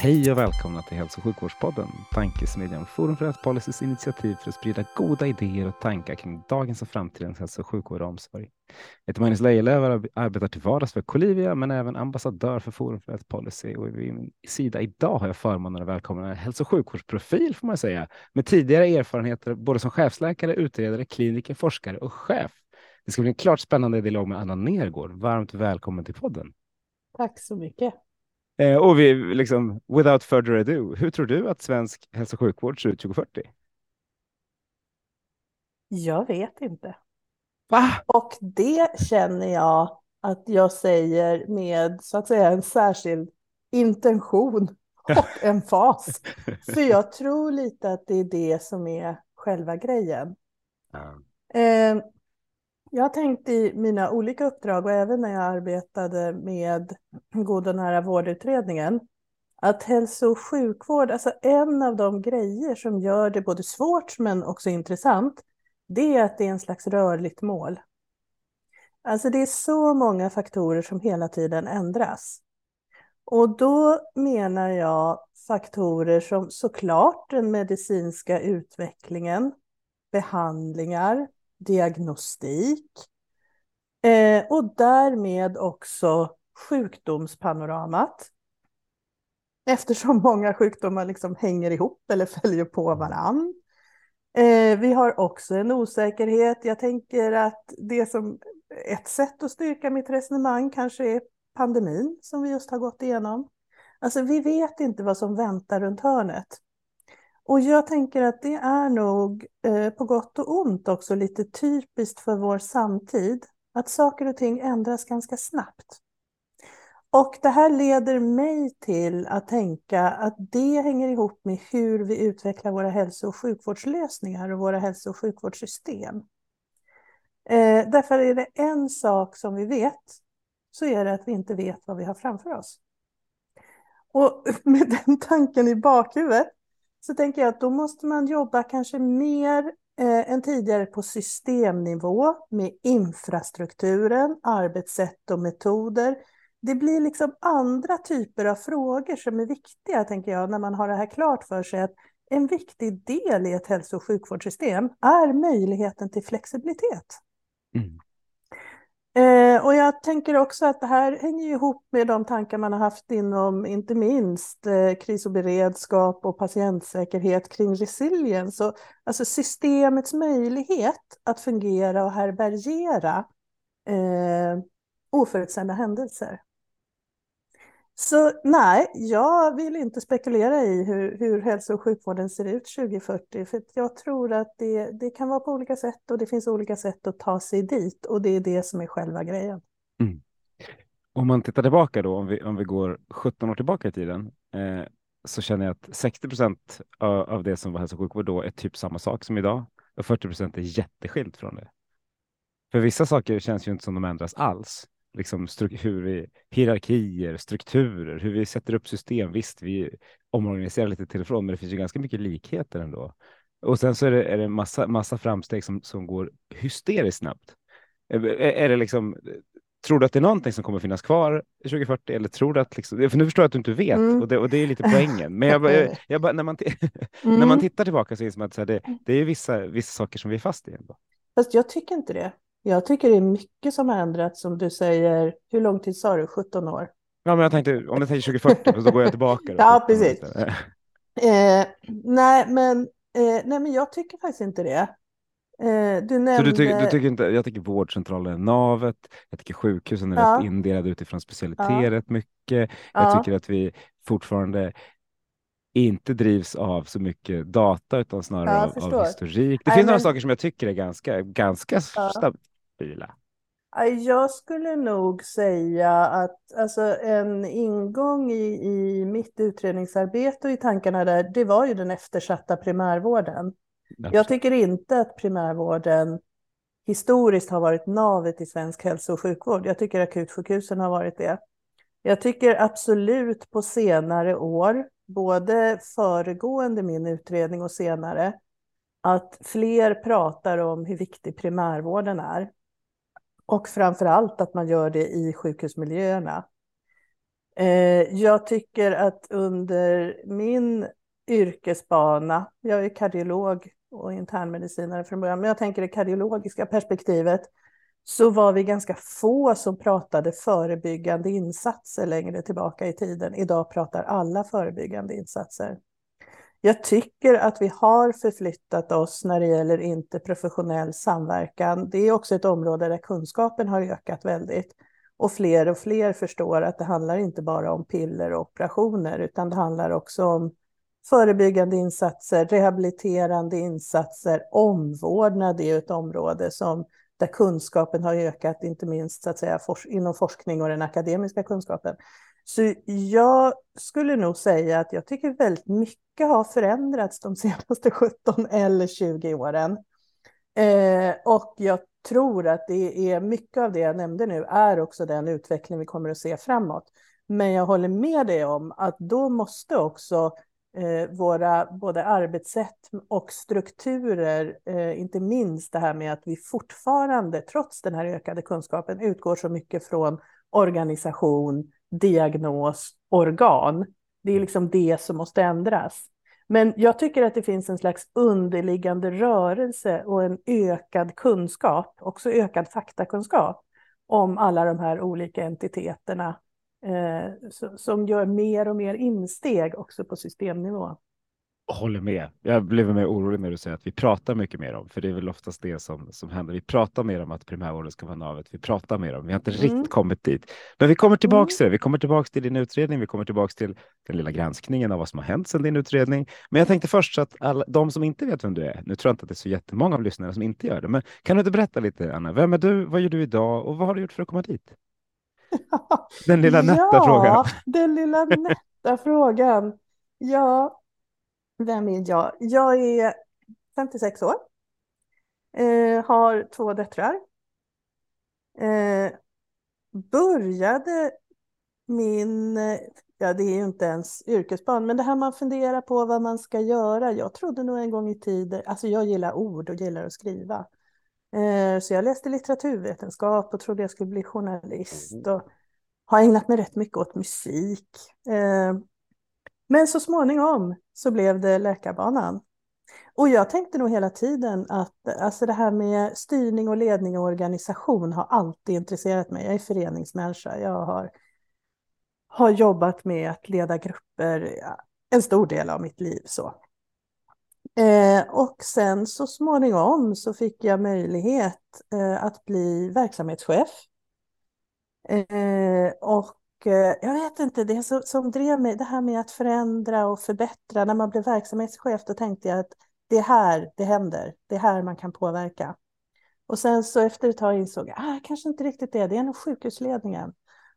Hej och välkomna till Hälso och sjukvårdspodden, tankesmedjan Forum för Health Policys initiativ för att sprida goda idéer och tankar kring dagens och framtidens hälso och sjukvård och omsorg. Jag heter Magnus Lejelöw och arbetar till vardags för Colivia men även ambassadör för Forum för Health Policy och vid min sida idag har jag förmånen att välkomna en hälso och sjukvårdsprofil får man säga med tidigare erfarenheter både som chefsläkare, utredare, kliniker, forskare och chef. Det ska bli en klart spännande dialog med Anna Nergård. Varmt välkommen till podden. Tack så mycket. Eh, och vi liksom, without further ado, hur tror du att svensk hälso och sjukvård ser ut 2040? Jag vet inte. Va? Och det känner jag att jag säger med så att säga en särskild intention och en fas. För jag tror lite att det är det som är själva grejen. Ja. Eh, jag har tänkt i mina olika uppdrag och även när jag arbetade med God och nära vårdutredningen att hälso och sjukvård, alltså en av de grejer som gör det både svårt men också intressant, det är att det är en slags rörligt mål. Alltså det är så många faktorer som hela tiden ändras. Och då menar jag faktorer som såklart den medicinska utvecklingen, behandlingar, diagnostik eh, och därmed också sjukdomspanoramat. Eftersom många sjukdomar liksom hänger ihop eller följer på varann. Eh, vi har också en osäkerhet. Jag tänker att det som ett sätt att styrka mitt resonemang kanske är pandemin som vi just har gått igenom. Alltså vi vet inte vad som väntar runt hörnet. Och jag tänker att det är nog eh, på gott och ont också lite typiskt för vår samtid. Att saker och ting ändras ganska snabbt. Och det här leder mig till att tänka att det hänger ihop med hur vi utvecklar våra hälso och sjukvårdslösningar och våra hälso och sjukvårdssystem. Eh, därför är det en sak som vi vet, så är det att vi inte vet vad vi har framför oss. Och med den tanken i bakhuvudet så tänker jag att då måste man jobba kanske mer eh, än tidigare på systemnivå med infrastrukturen, arbetssätt och metoder. Det blir liksom andra typer av frågor som är viktiga, tänker jag, när man har det här klart för sig att en viktig del i ett hälso och sjukvårdssystem är möjligheten till flexibilitet. Mm. Eh, och jag tänker också att det här hänger ihop med de tankar man har haft inom inte minst eh, kris och beredskap och patientsäkerhet kring resilience. Och, alltså systemets möjlighet att fungera och härbärgera eh, oförutsedda händelser. Så nej, jag vill inte spekulera i hur, hur hälso och sjukvården ser ut 2040, för jag tror att det, det kan vara på olika sätt och det finns olika sätt att ta sig dit och det är det som är själva grejen. Mm. Om man tittar tillbaka då, om vi, om vi går 17 år tillbaka i tiden, eh, så känner jag att 60 procent av, av det som var hälso och sjukvård då är typ samma sak som idag och 40 procent är jätteskilt från det. För vissa saker känns ju inte som de ändras alls liksom hur vi, hierarkier, strukturer, hur vi sätter upp system. Visst, vi omorganiserar lite till och från, men det finns ju ganska mycket likheter ändå. Och sen så är det, är det massa, massa framsteg som, som går hysteriskt snabbt. Är, är det liksom, tror du att det är någonting som kommer finnas kvar 2040 eller tror du att, liksom, för nu förstår jag att du inte vet mm. och, det, och det är lite poängen. Men jag, jag, jag bara, när, man mm. när man tittar tillbaka så inser man att det, det är vissa, vissa saker som vi är fast i. Ändå. Fast jag tycker inte det. Jag tycker det är mycket som har ändrats som du säger. Hur lång tid sa du? 17 år? Ja, men jag tänkte om jag tänker 2040 så går jag tillbaka. Ja, precis. Eh, nej, men, eh, nej, men jag tycker faktiskt inte det. Eh, du nämnde... Så du, ty du, tycker inte, jag tycker vårdcentralen är navet, jag tycker sjukhusen är ja. rätt indelade utifrån specialitet ja. mycket. Jag ja. tycker att vi fortfarande inte drivs av så mycket data utan snarare av, av, historik. Det Nej, finns men... några saker som jag tycker är ganska, ganska stabila. Jag skulle nog säga att alltså, en ingång i, i mitt utredningsarbete och i tankarna där, det var ju den eftersatta primärvården. Jag tycker inte att primärvården historiskt har varit navet i svensk hälso och sjukvård. Jag tycker akutsjukhusen har varit det. Jag tycker absolut på senare år, både föregående min utredning och senare, att fler pratar om hur viktig primärvården är. Och framför allt att man gör det i sjukhusmiljöerna. Eh, jag tycker att under min yrkesbana, jag är kardiolog och internmedicinare från början, men jag tänker det kardiologiska perspektivet, så var vi ganska få som pratade förebyggande insatser längre tillbaka i tiden. Idag pratar alla förebyggande insatser. Jag tycker att vi har förflyttat oss när det gäller interprofessionell samverkan. Det är också ett område där kunskapen har ökat väldigt. Och fler och fler förstår att det handlar inte bara om piller och operationer, utan det handlar också om förebyggande insatser, rehabiliterande insatser, omvårdnad är ett område som, där kunskapen har ökat, inte minst så att säga, inom forskning och den akademiska kunskapen. Så jag skulle nog säga att jag tycker väldigt mycket har förändrats de senaste 17 eller 20 åren. Eh, och jag tror att det är mycket av det jag nämnde nu är också den utveckling vi kommer att se framåt. Men jag håller med dig om att då måste också eh, våra både arbetssätt och strukturer, eh, inte minst det här med att vi fortfarande, trots den här ökade kunskapen, utgår så mycket från organisation, diagnos, organ. Det är liksom det som måste ändras. Men jag tycker att det finns en slags underliggande rörelse och en ökad kunskap, också ökad faktakunskap om alla de här olika entiteterna eh, som gör mer och mer insteg också på systemnivå håller med. Jag blev mer orolig när du säger att vi pratar mycket mer om, för det är väl oftast det som, som händer. Vi pratar mer om att primärvården ska vara navet. Vi pratar mer om, vi har inte mm. riktigt kommit dit. Men vi kommer tillbaks mm. till det. Vi kommer tillbaks till din utredning. Vi kommer tillbaks till den lilla granskningen av vad som har hänt sedan din utredning. Men jag tänkte först att alla de som inte vet vem du är, nu tror jag inte att det är så jättemånga av lyssnarna som inte gör det, men kan du inte berätta lite, Anna? Vem är du? Vad gör du idag och vad har du gjort för att komma dit? Den lilla nätta ja, frågan. Den lilla nätta frågan. Ja, vem är jag? Jag är 56 år. Eh, har två döttrar. Eh, började min, ja det är ju inte ens yrkesbarn, men det här man funderar på vad man ska göra. Jag trodde nog en gång i tiden, alltså jag gillar ord och gillar att skriva. Eh, så jag läste litteraturvetenskap och trodde jag skulle bli journalist mm. och har ägnat mig rätt mycket åt musik. Men så småningom så blev det läkarbanan. Och jag tänkte nog hela tiden att alltså det här med styrning och ledning och organisation har alltid intresserat mig. Jag är föreningsmänniska. Jag har, har jobbat med att leda grupper en stor del av mitt liv. Så. Eh, och sen så småningom så fick jag möjlighet eh, att bli verksamhetschef. Eh, och Eh, jag vet inte, det som, som drev mig, det här med att förändra och förbättra. När man blev verksamhetschef, då tänkte jag att det är här det händer. Det är här man kan påverka. Och sen så efter ett tag insåg jag, ah, kanske inte riktigt det, det är nog sjukhusledningen.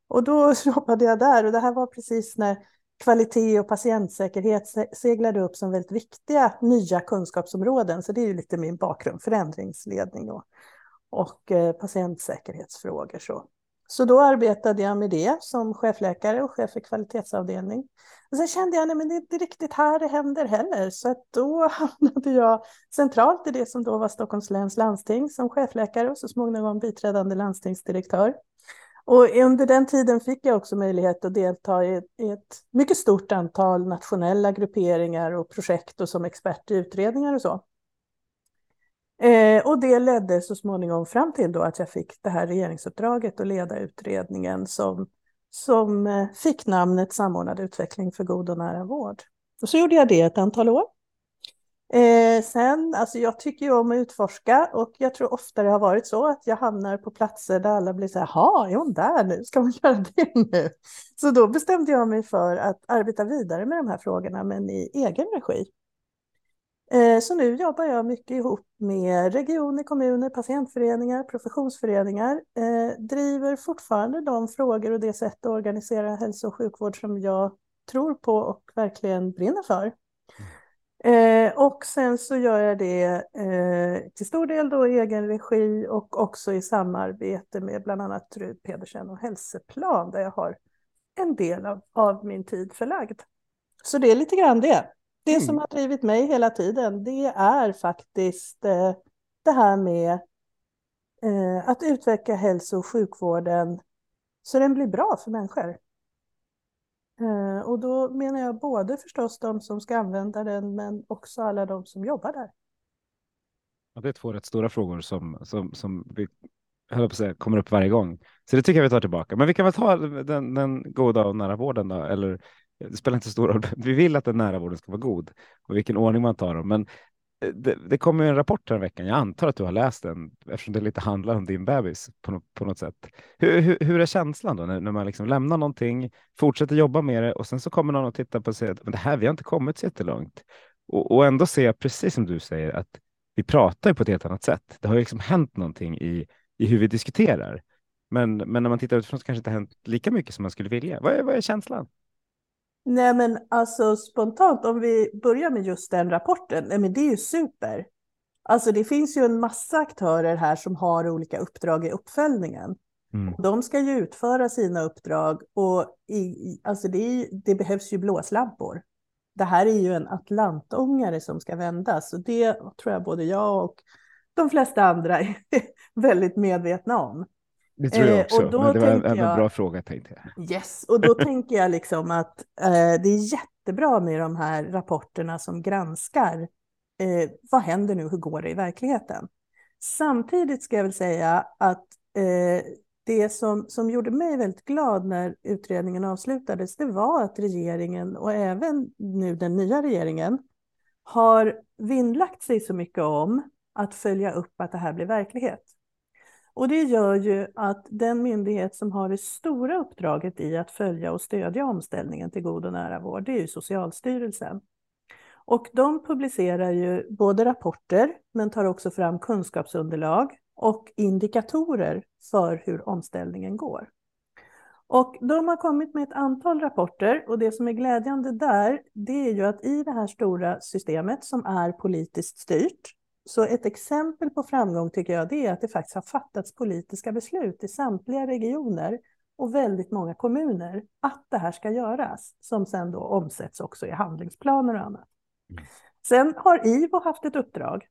Och då jobbade jag där och det här var precis när kvalitet och patientsäkerhet seglade upp som väldigt viktiga nya kunskapsområden. Så det är ju lite min bakgrund, förändringsledning och, och eh, patientsäkerhetsfrågor. Så. Så då arbetade jag med det som chefläkare och chef för kvalitetsavdelning. Och sen kände jag, att det är inte riktigt här det händer heller. Så då hamnade jag centralt i det som då var Stockholms läns landsting som chefläkare och så småningom biträdande landstingsdirektör. Och under den tiden fick jag också möjlighet att delta i ett mycket stort antal nationella grupperingar och projekt och som expert i utredningar och så. Eh, och det ledde så småningom fram till då att jag fick det här regeringsuppdraget att leda utredningen som, som eh, fick namnet Samordnad utveckling för god och nära vård. Och så gjorde jag det ett antal år. Eh, sen, alltså jag tycker ju om att utforska och jag tror ofta det har varit så att jag hamnar på platser där alla blir så här, jaha, är hon där nu? Ska hon göra det nu? Så då bestämde jag mig för att arbeta vidare med de här frågorna, men i egen regi. Eh, så nu jobbar jag mycket ihop med regioner, kommuner, patientföreningar, professionsföreningar. Eh, driver fortfarande de frågor och det sätt att organisera hälso och sjukvård som jag tror på och verkligen brinner för. Eh, och sen så gör jag det eh, till stor del då i egen regi och också i samarbete med bland annat Rud Pedersen och Hälsoplan där jag har en del av, av min tid förlagd. Så det är lite grann det. Det mm. som har drivit mig hela tiden, det är faktiskt eh, det här med eh, att utveckla hälso och sjukvården så den blir bra för människor. Eh, och då menar jag både förstås de som ska använda den, men också alla de som jobbar där. Ja, det är två rätt stora frågor som, som, som vi höll på säga, kommer upp varje gång. Så det tycker jag vi tar tillbaka. Men vi kan väl ta den, den goda och nära vården då, eller det spelar inte så stor roll. Vi vill att den nära vården ska vara god och vilken ordning man tar dem. Men eh, det, det kommer en rapport den veckan. Jag antar att du har läst den eftersom det lite handlar om din bebis på, något, på något sätt. Hur, hur, hur, är känslan då när, när man liksom lämnar någonting, fortsätter jobba med det och sen så kommer någon och tittar på och säger att det här, vi har inte kommit så jättelångt. Och, och ändå ser jag precis som du säger att vi pratar på ett helt annat sätt. Det har ju liksom hänt någonting i, i hur vi diskuterar. Men, men när man tittar utifrån så kanske det inte hänt lika mycket som man skulle vilja. Vad är, vad är känslan? Nej, men alltså spontant, om vi börjar med just den rapporten, nej, men det är ju super. Alltså det finns ju en massa aktörer här som har olika uppdrag i uppföljningen. Mm. De ska ju utföra sina uppdrag och i, alltså det, är, det, behövs ju blåslampor. Det här är ju en atlantångare som ska vändas och det tror jag både jag och de flesta andra är väldigt medvetna om. Det tror jag eh, också, och då men det var en, en jag, bra fråga tänkte jag. Yes, och då tänker jag liksom att eh, det är jättebra med de här rapporterna som granskar eh, vad händer nu, hur går det i verkligheten? Samtidigt ska jag väl säga att eh, det som, som gjorde mig väldigt glad när utredningen avslutades, det var att regeringen och även nu den nya regeringen har vinnlagt sig så mycket om att följa upp att det här blir verklighet. Och det gör ju att den myndighet som har det stora uppdraget i att följa och stödja omställningen till god och nära vård, det är ju Socialstyrelsen. Och de publicerar ju både rapporter, men tar också fram kunskapsunderlag och indikatorer för hur omställningen går. Och de har kommit med ett antal rapporter och det som är glädjande där, det är ju att i det här stora systemet som är politiskt styrt, så ett exempel på framgång tycker jag det är att det faktiskt har fattats politiska beslut i samtliga regioner och väldigt många kommuner att det här ska göras, som sen då omsätts också i handlingsplaner och annat. Mm. Sen har IVO haft ett uppdrag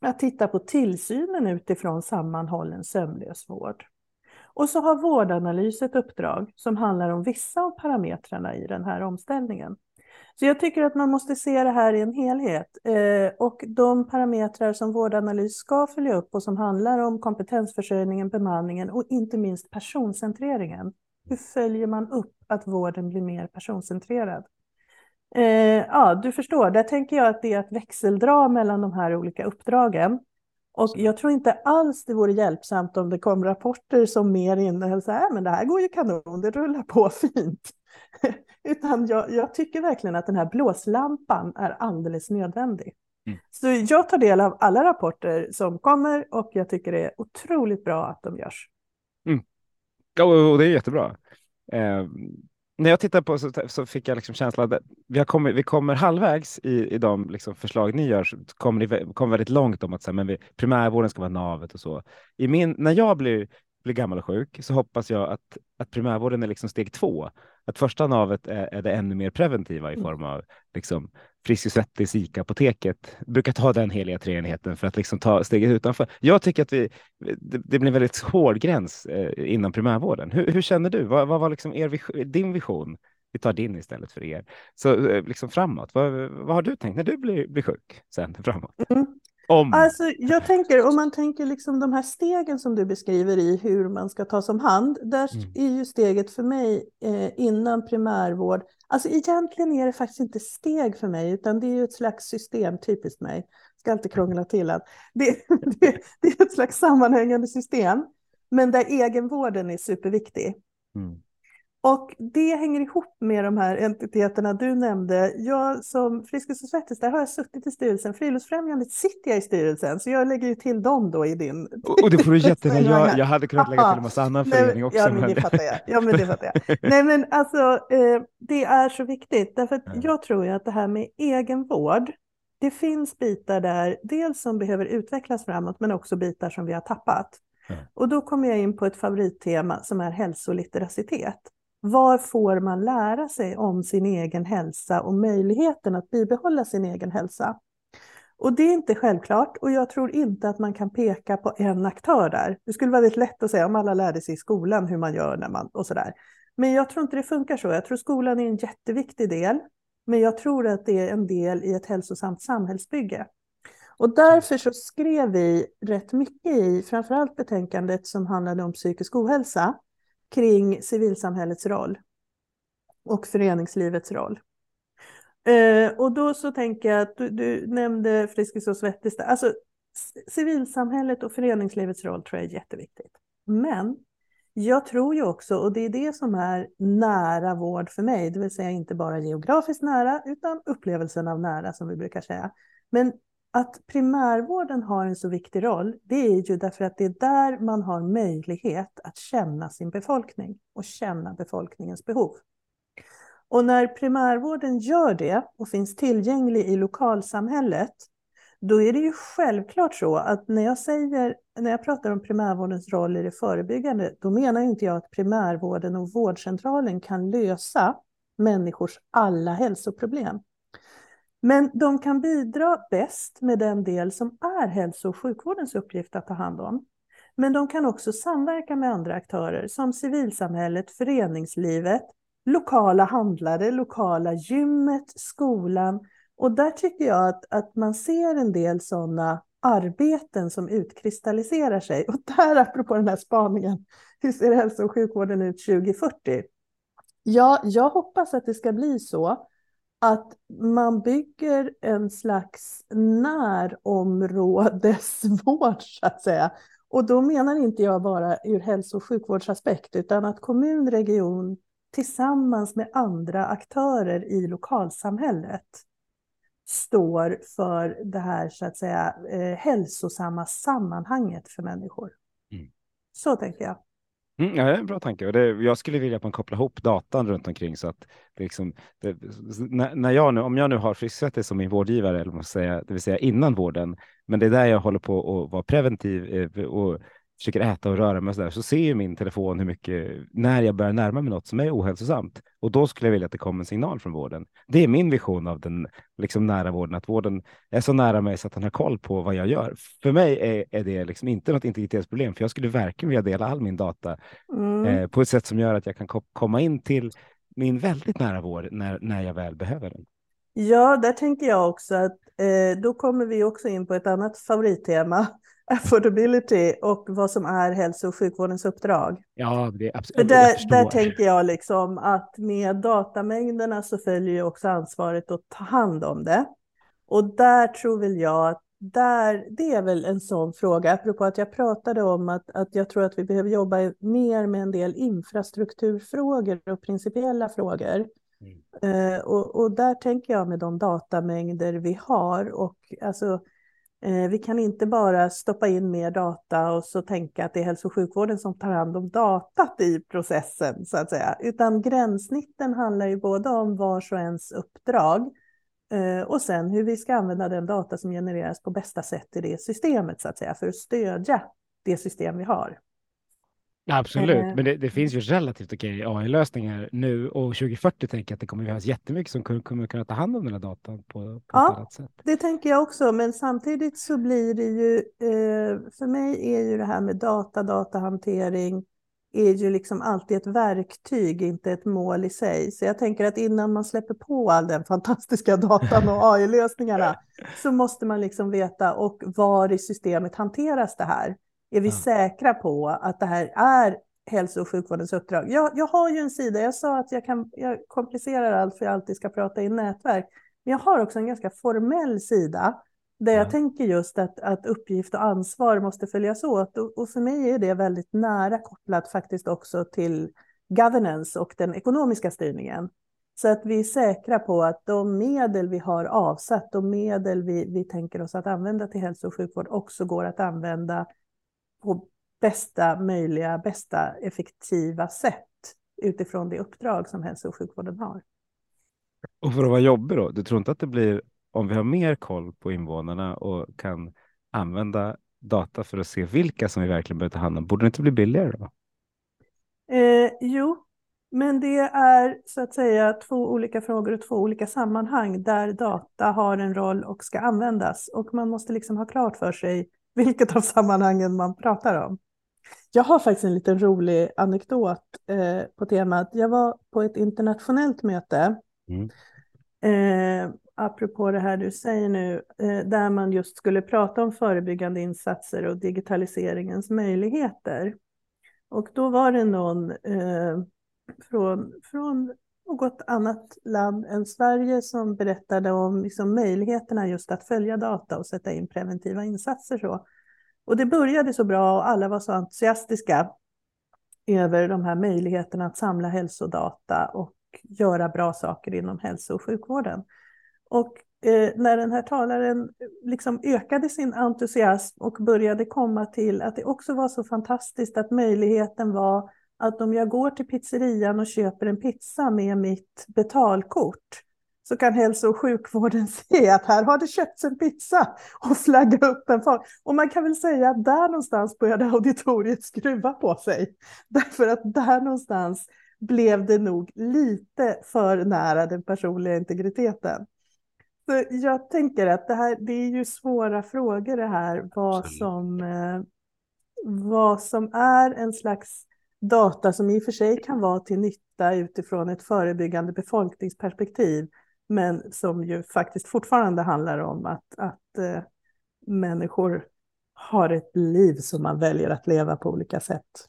att titta på tillsynen utifrån sammanhållen sömnlös vård. Och så har Vårdanalys ett uppdrag som handlar om vissa av parametrarna i den här omställningen. Så jag tycker att man måste se det här i en helhet. Eh, och de parametrar som vårdanalys ska följa upp och som handlar om kompetensförsörjningen, bemanningen och inte minst personcentreringen. Hur följer man upp att vården blir mer personcentrerad? Eh, ja, du förstår, där tänker jag att det är att växeldra mellan de här olika uppdragen. Och jag tror inte alls det vore hjälpsamt om det kom rapporter som mer innehöll så här, men det här går ju kanon, det rullar på fint. Utan jag, jag, tycker verkligen att den här blåslampan är alldeles nödvändig. Mm. Så jag tar del av alla rapporter som kommer och jag tycker det är otroligt bra att de görs. Mm. Ja, och det är jättebra. Eh, när jag tittar på så, så fick jag liksom känslan att vi, har kommit, vi kommer halvvägs i, i de liksom förslag ni gör, så kommer ni kommer väldigt långt om att säga, men vi, primärvården ska vara navet och så. I min, när jag blir, blir gammal och sjuk så hoppas jag att, att primärvården är liksom steg två att första navet är, är det ännu mer preventiva i mm. form av liksom, Friskis svettig Sika-apoteket. Brukar ta den heliga treenigheten för att liksom ta steget utanför. Jag tycker att vi, det, det blir en väldigt hård gräns eh, inom primärvården. Hur, hur känner du? Vad, vad var liksom er, din vision? Vi tar din istället för er. Så eh, liksom framåt, vad, vad har du tänkt när du blir, blir sjuk sen framåt? Mm. Om. Alltså, jag tänker, om man tänker liksom de här stegen som du beskriver i hur man ska tas om hand, där mm. är ju steget för mig eh, innan primärvård, alltså egentligen är det faktiskt inte steg för mig, utan det är ju ett slags system, typiskt mig, ska alltid krångla till att det, det, det, är ett slags sammanhängande system, men där egenvården är superviktig. Mm. Och det hänger ihop med de här entiteterna du nämnde. Jag som Friskis och Svettis, där har jag suttit i styrelsen. Friluftsfrämjandet sitter jag i styrelsen, så jag lägger ju till dem då i din... Och det får du jättegärna jag, jag hade kunnat lägga till en massa annan förening också. Ja, men det fattar jag. Ja, men det fattar jag. Nej, men alltså, eh, det är så viktigt, därför att Ja. jag tror ju att det här med egenvård, det finns bitar där, dels som behöver utvecklas framåt, men också bitar som vi har tappat. Ja. Och då kommer jag in på ett favorittema som är hälsolitteracitet. Var får man lära sig om sin egen hälsa och möjligheten att bibehålla sin egen hälsa? Och det är inte självklart och jag tror inte att man kan peka på en aktör där. Det skulle vara väldigt lätt att säga om alla lärde sig i skolan hur man gör när man och sådär. Men jag tror inte det funkar så. Jag tror skolan är en jätteviktig del. Men jag tror att det är en del i ett hälsosamt samhällsbygge. Och därför så skrev vi rätt mycket i, framförallt betänkandet som handlade om psykisk ohälsa, kring civilsamhällets roll och föreningslivets roll. Eh, och då så tänker jag att du, du nämnde Friskis och Svettis, alltså civilsamhället och föreningslivets roll tror jag är jätteviktigt. Men jag tror ju också, och det är det som är nära vård för mig, det vill säga inte bara geografiskt nära, utan upplevelsen av nära som vi brukar säga. Men att primärvården har en så viktig roll, det är ju därför att det är där man har möjlighet att känna sin befolkning och känna befolkningens behov. Och när primärvården gör det och finns tillgänglig i lokalsamhället, då är det ju självklart så att när jag säger, när jag pratar om primärvårdens roll i det förebyggande, då menar inte jag att primärvården och vårdcentralen kan lösa människors alla hälsoproblem. Men de kan bidra bäst med den del som är hälso och sjukvårdens uppgift att ta hand om. Men de kan också samverka med andra aktörer som civilsamhället, föreningslivet, lokala handlare, lokala gymmet, skolan. Och där tycker jag att, att man ser en del sådana arbeten som utkristalliserar sig. Och där, apropå den här spaningen, hur ser hälso och sjukvården ut 2040? Ja, jag hoppas att det ska bli så att man bygger en slags närområdesvård, så att säga. Och då menar inte jag bara ur hälso och sjukvårdsaspekt, utan att kommun, region tillsammans med andra aktörer i lokalsamhället står för det här så att säga eh, hälsosamma sammanhanget för människor. Mm. Så tänker jag. Mm, ja, det är en bra tanke. Och det, jag skulle vilja att man kopplar ihop datan runt omkring så att liksom, det, när, när jag nu, om jag nu har Frisksätter som min vårdgivare, eller man säga, det vill säga innan vården, men det är där jag håller på att vara preventiv eh, och försöker äta och röra mig och så där, så ser ju min telefon hur mycket, när jag börjar närma mig något som är ohälsosamt. Och då skulle jag vilja att det kommer en signal från vården. Det är min vision av den liksom nära vården, att vården är så nära mig så att den har koll på vad jag gör. För mig är, är det liksom inte något integritetsproblem, för jag skulle verkligen vilja dela all min data Mm. eh, på ett sätt som gör att jag kan ko- komma in till min väldigt nära vård när, när jag väl behöver den. Ja, där tänker jag också att eh, då kommer vi också in på ett annat favorittema, affordability och vad som är hälso och sjukvårdens uppdrag. Ja, det är För absolut. där, där tänker jag liksom att med datamängderna så följer ju också ansvaret att ta hand om det. Och där tror väl jag att där, det är väl en sån fråga, apropå att jag pratade om att, att jag tror att vi behöver jobba mer med en del infrastrukturfrågor och principiella frågor. Eh, och, och där tänker jag med de datamängder vi har och alltså Eh, vi kan inte bara stoppa in mer data och så tänka att det är hälso och sjukvården som tar hand om datat i processen så att säga, utan gränssnitten handlar ju både om vars och ens uppdrag eh, och sen hur vi ska använda den data som genereras på bästa sätt i det systemet så att säga för att stödja det system vi har. Absolut, Eh, men det, det finns ju relativt okej AI-lösningar nu och 2040 tänker jag att det kommer finnas jättemycket som kommer, kommer kunna ta hand om den här datan på, på Ja. ett annat sätt. Det tänker jag också, men samtidigt så blir det ju, eh, för mig är ju det här med data, datahantering, är ju liksom alltid ett verktyg, inte ett mål i sig. Så jag tänker att innan man släpper på all den fantastiska datan och AI-lösningarna så måste man liksom veta och var i systemet hanteras det här? Är vi Ja. säkra på att det här är hälso och sjukvårdens uppdrag? Jag, jag har ju en sida, jag sa att jag, kan, jag komplicerar allt för jag alltid ska prata i nätverk. Men jag har också en ganska formell sida där jag Ja. tänker just att, att uppgift och ansvar måste följas åt. Och, och för mig är det väldigt nära kopplat faktiskt också till governance och den ekonomiska styrningen. Så att vi är säkra på att de medel vi har avsatt, de medel vi, vi tänker oss att använda till hälso och sjukvård också går att använda på bästa möjliga, bästa effektiva sätt utifrån det uppdrag som hälso och sjukvården har. Och för att vara jobbig då, du tror inte att det blir, om vi har mer koll på invånarna och kan använda data för att se vilka som vi verkligen behöver ta hand om, borde det inte bli billigare då? Eh, jo, men det är så att säga två olika frågor och två olika sammanhang där data har en roll och ska användas. Och man måste liksom ha klart för sig vilket av sammanhangen man pratar om. Jag har faktiskt en liten rolig anekdot eh, på temat. Jag var på ett internationellt möte, mm. eh, apropå det här du säger nu, eh, där man just skulle prata om förebyggande insatser och digitaliseringens möjligheter. Och då var det någon eh, från, från något annat land än Sverige som berättade om liksom möjligheterna just att följa data och sätta in preventiva insatser. Så. Och det började så bra och alla var så entusiastiska över de här möjligheterna att samla hälsodata och göra bra saker inom hälso och sjukvården. Och eh, när den här talaren liksom ökade sin entusiasm och började komma till att det också var så fantastiskt att möjligheten var att om jag går till pizzerian och köper en pizza med mitt betalkort så kan hälso och sjukvården se att här har det köpts en pizza och flagga upp en far. Och man kan väl säga att där någonstans började auditoriet skruva på sig. Därför att där någonstans blev det nog lite för nära den personliga integriteten. Så jag tänker att det här, det är ju svåra frågor det här, vad som, eh, vad som är en slags data som i och för sig kan vara till nytta utifrån ett förebyggande befolkningsperspektiv, men som ju faktiskt fortfarande handlar om att, att eh, människor har ett liv som man väljer att leva på olika sätt.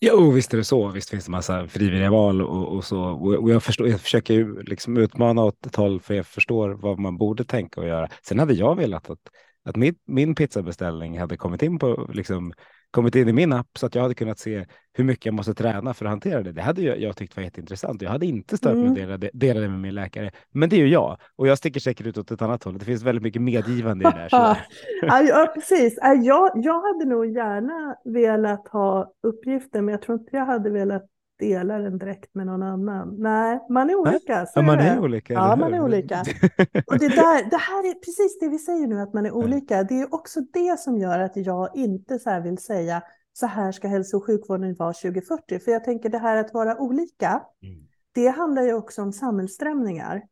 Jo, visst är det så. Visst finns det massa frivilliga val och, och så. Och jag, förstår, jag försöker ju liksom utmana åt ett håll för jag förstår vad man borde tänka och göra. Sen hade jag velat att, att min, min pizzabeställning hade kommit in på liksom kommit in i min app så att jag hade kunnat se hur mycket jag måste träna för att hantera det. Det hade jag, jag tykt var jätteintressant. Jag hade inte stört mig mm. att dela, det med min läkare. Men det är ju jag och jag sticker säkert ut åt ett annat håll. Det finns väldigt mycket medgivande i det där. ja, precis. Jag, jag hade nog gärna velat ha uppgifter, men jag tror inte jag hade velat dela den direkt med någon annan. Nej, man är olika. ja, man är olika. Ja, man är olika. Och det, där, det här är precis det vi säger nu, att man är olika. Det är också det som gör att jag inte så vill säga så här ska hälso och sjukvården vara 2040. För jag tänker det här att vara olika, mm. det handlar ju också om samhällsströmningar.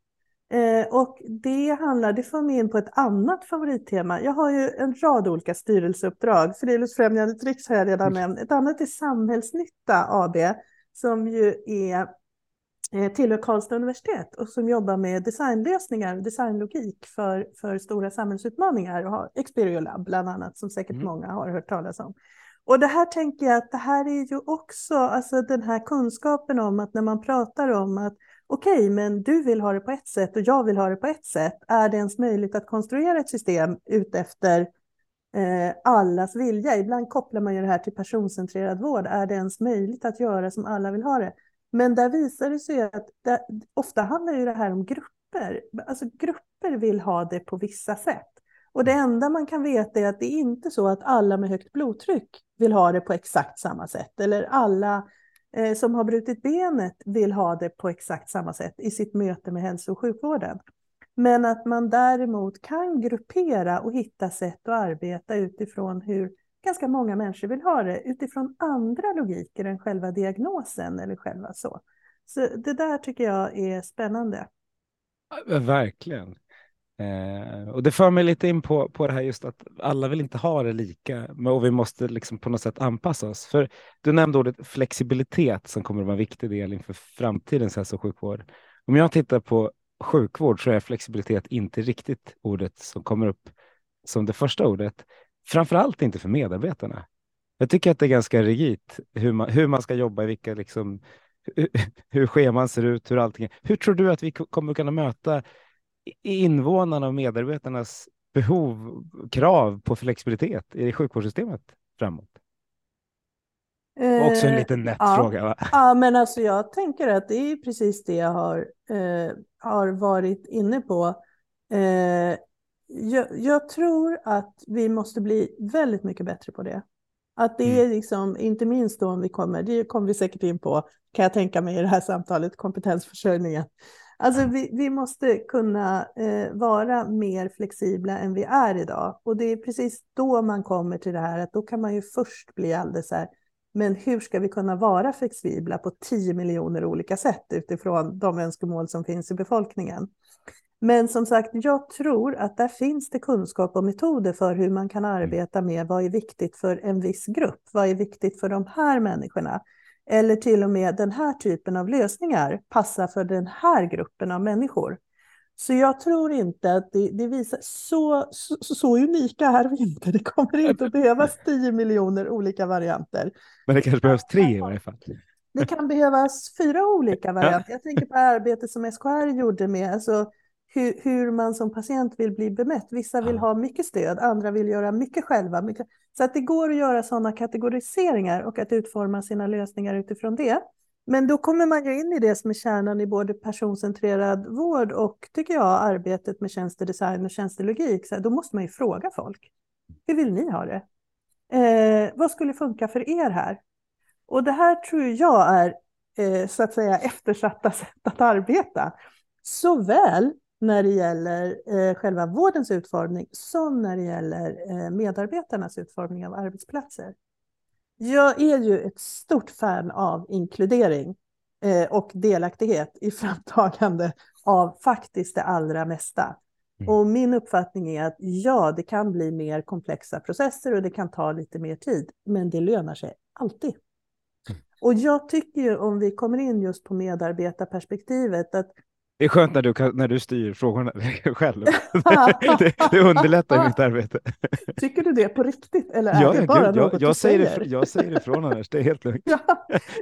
Eh, och det handlar, det för mig in på ett annat favorittema. Jag har ju en rad olika styrelseuppdrag. Friluftsfrämjandet Riks har jag redan nämnt. Ett annat är Samhällsnytta AB som ju är eh, tillhör Karlstad universitet och som jobbar med designlösningar och designlogik för, för stora samhällsutmaningar och har Experio Lab bland annat som säkert mm. många har hört talas om. Och det här tänker jag att det här är ju också alltså den här kunskapen om att när man pratar om att okej, okay, men du vill ha det på ett sätt och jag vill ha det på ett sätt. Är det ens möjligt att konstruera ett system utefter Eh, allas vilja. Ibland kopplar man ju det här till personcentrerad vård. Är det ens möjligt att göra som alla vill ha det? Men där visar det sig att det, ofta handlar ju det här om grupper. Alltså grupper vill ha det på vissa sätt. Och det enda man kan veta är att det är inte så att alla med högt blodtryck vill ha det på exakt samma sätt. Eller alla eh, som har brutit benet vill ha det på exakt samma sätt i sitt möte med hälso och sjukvården. Men att man däremot kan gruppera och hitta sätt att arbeta utifrån hur ganska många människor vill ha det, utifrån andra logiker än själva diagnosen eller själva så. Så det där tycker jag är spännande. Verkligen. Eh, och det för mig lite in på, på det här just att alla vill inte ha det lika och vi måste liksom på något sätt anpassa oss. För du nämnde ordet flexibilitet som kommer att vara en viktig del inför framtidens hälso och sjukvård. Om jag tittar på sjukvård så är flexibilitet inte riktigt ordet som kommer upp som det första ordet. Framför allt inte för medarbetarna. Jag tycker att det är ganska rigitt hur man, hur man ska jobba, vilka liksom, hur scheman ser ut, hur allting är. Hur tror du att vi kommer kunna möta invånarna och medarbetarnas behov, krav på flexibilitet i sjukvårdssystemet framåt? Också en Eh, liten nätt ja. fråga va? Ja, men alltså jag tänker att det är precis det jag har, eh, har varit inne på. Eh, jag, jag tror att vi måste bli väldigt mycket bättre på det. Att det är liksom, inte minst då om vi kommer, det kommer vi säkert in på, kan jag tänka mig i det här samtalet, kompetensförsörjningen. Alltså vi, vi måste kunna eh, vara mer flexibla än vi är idag. Och det är precis då man kommer till det här att då kan man ju först bli alldeles så här, men hur ska vi kunna vara flexibla på 10 miljoner olika sätt utifrån de önskemål som finns i befolkningen? Men som sagt, jag tror att där finns det kunskap och metoder för hur man kan arbeta med vad är viktigt för en viss grupp? Vad är viktigt för de här människorna? Eller till och med den här typen av lösningar passar för den här gruppen av människor. Så jag tror inte att det, det visar, så, så, så unika är vi inte. Det kommer inte att behövas 10 miljoner olika varianter. Men det kanske behövs tre i varje fall. Det kan behövas fyra olika varianter. Jag tänker på arbetet som SKR gjorde med alltså, hur, hur man som patient vill bli bemött. Vissa vill ha mycket stöd, andra vill göra mycket själva. Mycket. Så att det går att göra sådana kategoriseringar och att utforma sina lösningar utifrån det. Men då kommer man ju in i det som är kärnan i både personcentrerad vård och, tycker jag, arbetet med tjänstedesign och tjänstelogik. Så här, då måste man ju fråga folk. Hur vill ni ha det? Eh, vad skulle funka för er här? Och det här tror jag är eh, så att säga eftersatta sätt att arbeta. Såväl när det gäller eh, själva vårdens utformning som när det gäller eh, medarbetarnas utformning av arbetsplatser. Jag är ju ett stort fan av inkludering eh, och delaktighet i framtagande av faktiskt det allra mesta. Mm. Och min uppfattning är att ja, det kan bli mer komplexa processer och det kan ta lite mer tid, men det lönar sig alltid. Och jag tycker ju om vi kommer in just på medarbetarperspektivet att Det är skönt när du, kan, när du styr frågorna själv. det, det underlättar mitt arbete. tycker du det på riktigt eller är Ja, det bara gud, något jag, du jag, säger säger? det, jag säger ifrån annars, det är helt lugnt. Ja,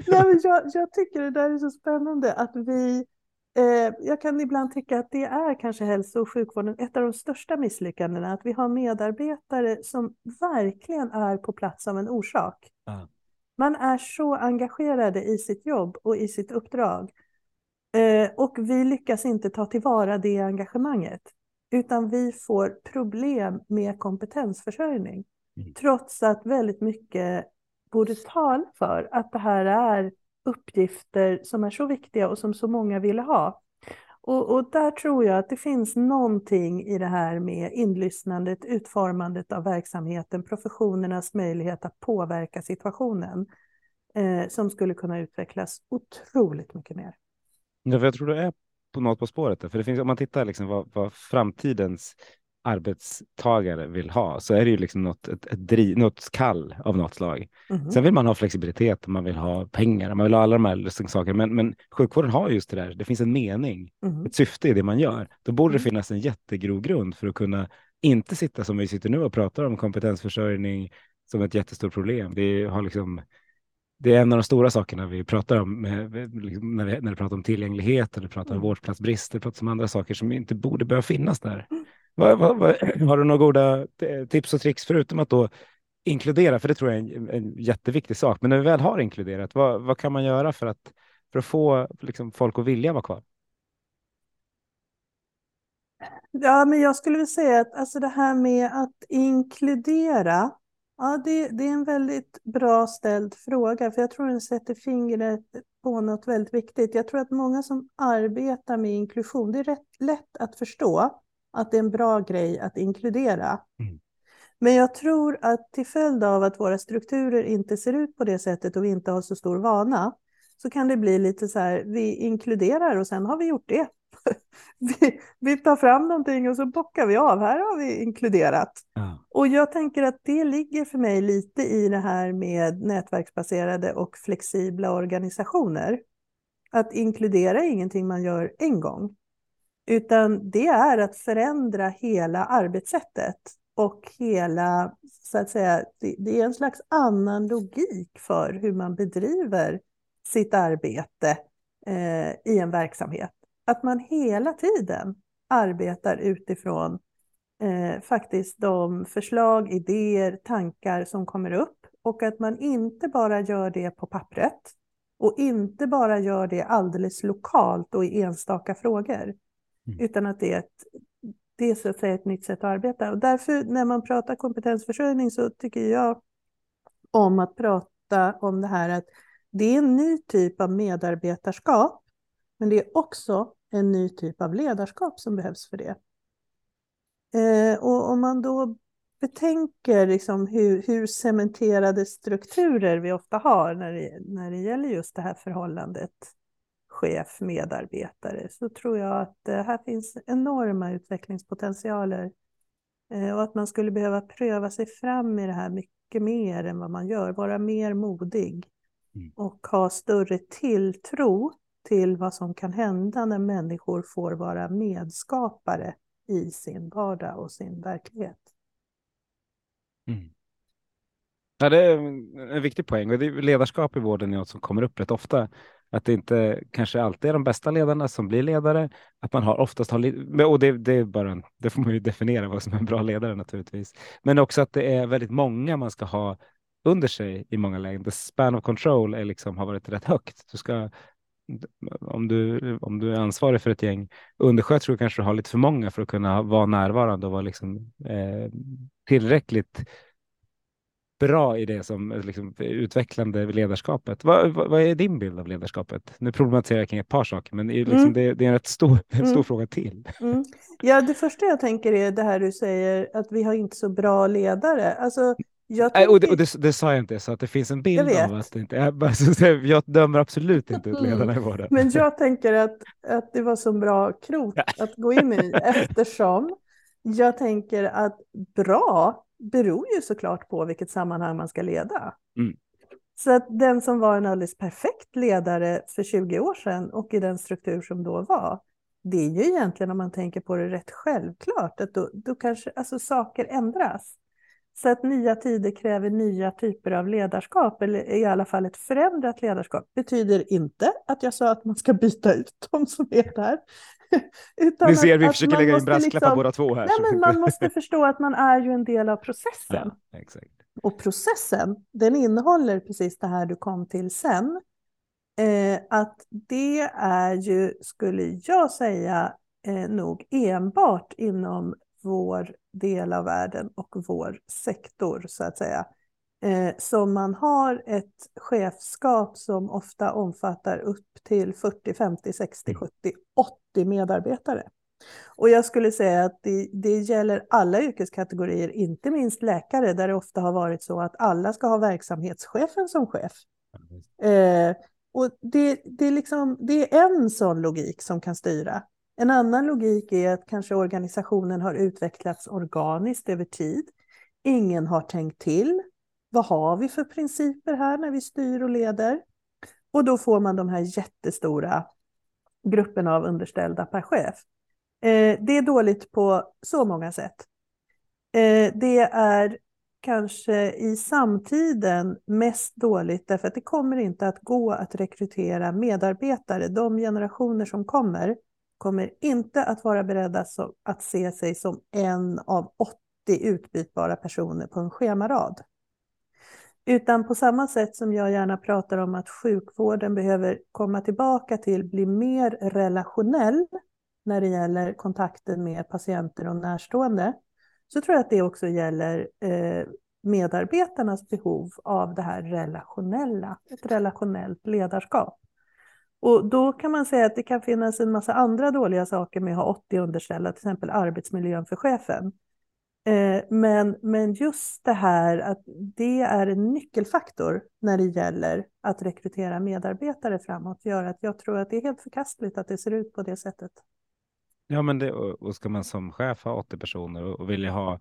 nej, men jag, jag tycker det där är så spännande att vi, eh, jag kan ibland tycka att det är kanske hälso och sjukvården ett av de största misslyckandena, att vi har medarbetare som verkligen är på plats av en orsak. Ja. Man är så engagerade i sitt jobb och i sitt uppdrag. Eh, och vi lyckas inte ta tillvara det engagemanget, utan vi får problem med kompetensförsörjning. Mm. Trots att väldigt mycket borde tala för att det här är uppgifter som är så viktiga och som så många vill ha. Och, och där tror jag att det finns någonting i det här med inlyssnandet, utformandet av verksamheten, professionernas möjlighet att påverka situationen eh, som skulle kunna utvecklas otroligt mycket mer. Ja, jag tror du är på något på spåret. Där. För det finns, om man tittar liksom vad, vad framtidens arbetstagare vill ha så är det ju liksom något, ett, ett driv, något kall av något slag. Mhm. Sen vill man ha flexibilitet, man vill ha pengar, man vill ha alla de här liksom sakerna. Men, men sjukvården har just det där, det finns en mening, Mhm. ett syfte i det man gör. Då borde det Mm. finnas en jättegrov grund för att kunna inte sitta som vi sitter nu och pratar om kompetensförsörjning som ett jättestort problem. Det har liksom det är en av de stora sakerna vi pratar om liksom när, vi, när vi pratar om tillgänglighet eller pratar om Mm. vårdplatsbrister, pratar om andra saker som inte borde behöva finnas där. Vad, vad, vad, har du några goda eh, tips och tricks förutom att då inkludera, för det tror jag är en, en jätteviktig sak, men när vi väl har inkluderat, vad, vad kan man göra för att, för att få liksom, folk att vilja vara kvar? Ja, men jag skulle vilja säga att alltså det här med att inkludera, ja, det, det är en väldigt bra ställd fråga, för jag tror den sätter fingret på något väldigt viktigt. Jag tror att många som arbetar med inklusion, det är rätt lätt att förstå att det är en bra grej att inkludera. Mm. Men jag tror att till följd av att våra strukturer inte ser ut på det sättet och vi inte har så stor vana, så kan det bli lite så här, vi inkluderar och sen har vi gjort det. Vi, vi tar fram någonting och så bockar vi av, här har vi inkluderat. Ja. Och jag tänker att det ligger för mig lite i det här med nätverksbaserade och flexibla organisationer. Att inkludera är ingenting man gör en gång, utan det är att förändra hela arbetssättet och hela, så att säga, det, det är en slags annan logik för hur man bedriver sitt arbete eh, i en verksamhet. Att man hela tiden arbetar utifrån eh, faktiskt de förslag, idéer, tankar som kommer upp och att man inte bara gör det på pappret och inte bara gör det alldeles lokalt och i enstaka frågor, mm. utan att det är, ett, det är så att säga ett nytt sätt att arbeta. Och därför när man pratar kompetensförsörjning så tycker jag om att prata om det här att det är en ny typ av medarbetarskap, men det är också en ny typ av ledarskap som behövs för det. Eh, och om man då betänker liksom hur, hur cementerade strukturer vi ofta har när det, när det gäller just det här förhållandet chef-medarbetare så tror jag att eh, här finns enorma utvecklingspotentialer eh, och att man skulle behöva pröva sig fram i det här mycket mer än vad man gör, vara mer modig mm. och ha större tilltro till vad som kan hända när människor får vara medskapare i sin vardag och sin verklighet. Mm. Ja, det är en viktig poäng och det är ledarskap i vården är något som kommer upp rätt ofta. Att det inte kanske alltid är de bästa ledarna som blir ledare. Att man har oftast har, och det, det, är bara en, det får man ju definiera vad som är en bra ledare naturligtvis. Men också att det är väldigt många man ska ha under sig i många lägen. The span of control är liksom, har varit rätt högt. Du ska om du, om du är ansvarig för ett gäng undersköterskor kanske du har lite för många för att kunna vara närvarande och vara liksom, eh, tillräckligt bra i det som liksom, utvecklande ledarskapet. Vad, vad, vad, är din bild av ledarskapet? Nu problematiserar jag kring ett par saker, men liksom, mm. det, det, är en rätt stor, en stor mm. fråga till. Mm. Ja, det första jag tänker är det här du säger att vi har inte så bra ledare. Alltså, tänker... och, det, och det, det, sa jag inte, så att det finns en bild av att det inte jag, jag dömer absolut inte ut ledarna i vården. Men jag tänker att, att det var så bra krok att gå in i eftersom jag tänker att bra beror ju såklart på vilket sammanhang man ska leda. Mm. Så att den som var en alldeles perfekt ledare för 20 år sedan och i den struktur som då var, det är ju egentligen om man tänker på det rätt självklart att då, då kanske alltså, saker ändras. Så att nya tider kräver nya typer av ledarskap, eller i alla fall ett förändrat ledarskap, betyder inte att jag sa att man ska byta ut de som är där. Utan Ni ser, att, vi försöker lägga in brasklappar liksom, båda två här. Nej, men man måste förstå att man är ju en del av processen. Ja, exakt. Och processen, den innehåller precis det här du kom till sen. Eh, att det är ju, skulle jag säga, eh, nog enbart inom vår del av världen och vår sektor så att säga. Eh, så man har ett chefskap som ofta omfattar upp till 40, 50, 60, 70, 80 medarbetare. Och jag skulle säga att det, det gäller alla yrkeskategorier, inte minst läkare, där det ofta har varit så att alla ska ha verksamhetschefen som chef. Eh, och det, det, är liksom, det är en sån logik som kan styra. En annan logik är att kanske organisationen har utvecklats organiskt över tid. Ingen har tänkt till. Vad har vi för principer här när vi styr och leder? Och då får man de här jättestora grupperna av underställda per chef. Eh, det är dåligt på så många sätt. Eh, det är kanske i samtiden mest dåligt därför att det kommer inte att gå att rekrytera medarbetare. De generationer som kommer kommer inte att vara beredda att se sig som en av 80 utbytbara personer på en schemarad. Utan på samma sätt som jag gärna pratar om att sjukvården behöver komma tillbaka till bli mer relationell när det gäller kontakten med patienter och närstående, så tror jag att det också gäller eh, medarbetarnas behov av det här relationella, ett relationellt ledarskap. Och då kan man säga att det kan finnas en massa andra dåliga saker med att ha 80 underställda, till exempel arbetsmiljön för chefen. Eh, men, men just det här att det är en nyckelfaktor när det gäller att rekrytera medarbetare framåt gör att jag tror att det är helt förkastligt att det ser ut på det sättet. Ja, men det, och ska man som chef ha 80 personer och vilja ha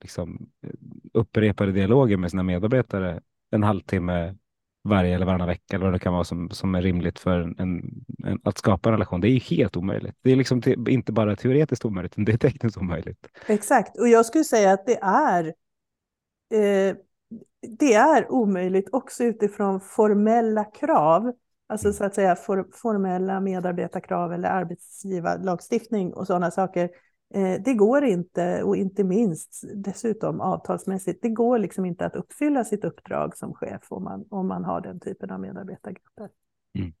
liksom, eh, upprepade dialoger med sina medarbetare en halvtimme varje eller varannan vecka eller vad det kan vara som, som är rimligt för en, en, att skapa en relation. Det är helt omöjligt. Det är liksom te, inte bara teoretiskt omöjligt, det är tekniskt omöjligt. Exakt, och jag skulle säga att det är eh, det är omöjligt också utifrån formella krav, alltså mm. så att säga for, formella medarbetarkrav eller arbetsgivarlagstiftning och sådana saker. Eh, det går inte, och inte minst dessutom avtalsmässigt, det går liksom inte att uppfylla sitt uppdrag som chef om man, om man har den typen av medarbetargrupper. Mm.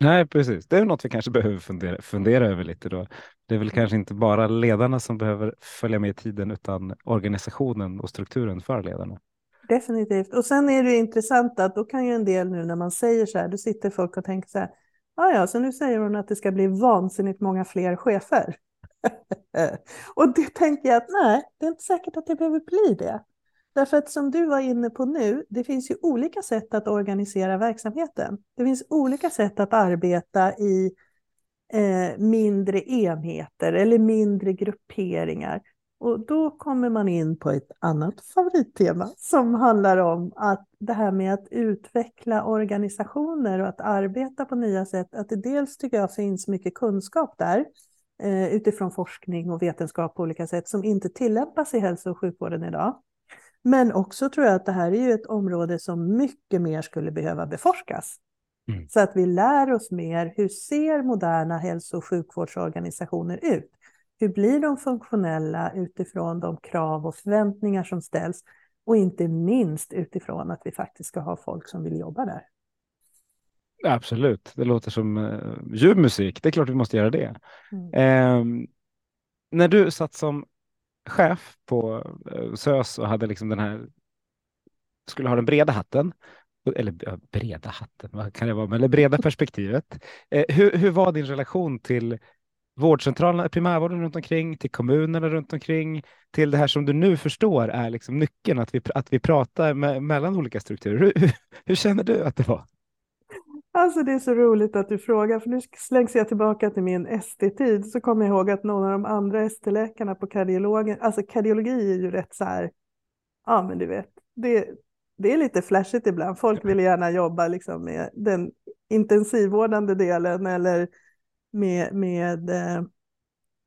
Nej, precis. Det är något vi kanske behöver fundera, fundera över lite då. Det är väl kanske inte bara ledarna som behöver följa med i tiden utan organisationen och strukturen för ledarna. Definitivt. Och sen är det intressant att då kan ju en del nu när man säger så här, då sitter folk och tänker så här, ja ja, så nu säger hon att det ska bli vansinnigt många fler chefer. och det tänker jag att nej, det är inte säkert att det behöver bli det. Därför att som du var inne på nu, det finns ju olika sätt att organisera verksamheten. Det finns olika sätt att arbeta i eh, mindre enheter eller mindre grupperingar. Och då kommer man in på ett annat favorittema som handlar om att det här med att utveckla organisationer och att arbeta på nya sätt, att det dels tycker jag finns mycket kunskap där eh, utifrån forskning och vetenskap på olika sätt som inte tillämpas i hälso och sjukvården idag. Men också tror jag att det här är ju ett område som mycket mer skulle behöva beforskas. Mm. Så att vi lär oss mer, hur ser moderna hälso och sjukvårdsorganisationer ut? Hur blir de funktionella utifrån de krav och förväntningar som ställs? Och inte minst utifrån att vi faktiskt ska ha folk som vill jobba där. Absolut, det låter som uh, ljuv musik. Det är klart vi måste göra det. Mm. Eh, när du satt som chef på uh, SÖS och hade liksom den här, skulle ha den breda hatten, eller ja, breda hatten, vad kan det vara, det breda perspektivet. Eh, hur, hur var din relation till vårdcentralerna, primärvården runt omkring, till kommunerna runt omkring, till det här som du nu förstår är liksom nyckeln, att vi, att vi pratar med, mellan olika strukturer. Hur, hur, känner du att det var? Alltså det är så roligt att du frågar, för nu slängs jag tillbaka till min ST-tid, så kommer jag ihåg att någon av de andra ST-läkarna på kardiologen, alltså kardiologi är ju rätt så här, ja men du vet, det, det är lite flashigt ibland. Folk vill gärna jobba liksom med den intensivvårdande delen eller med, med eh,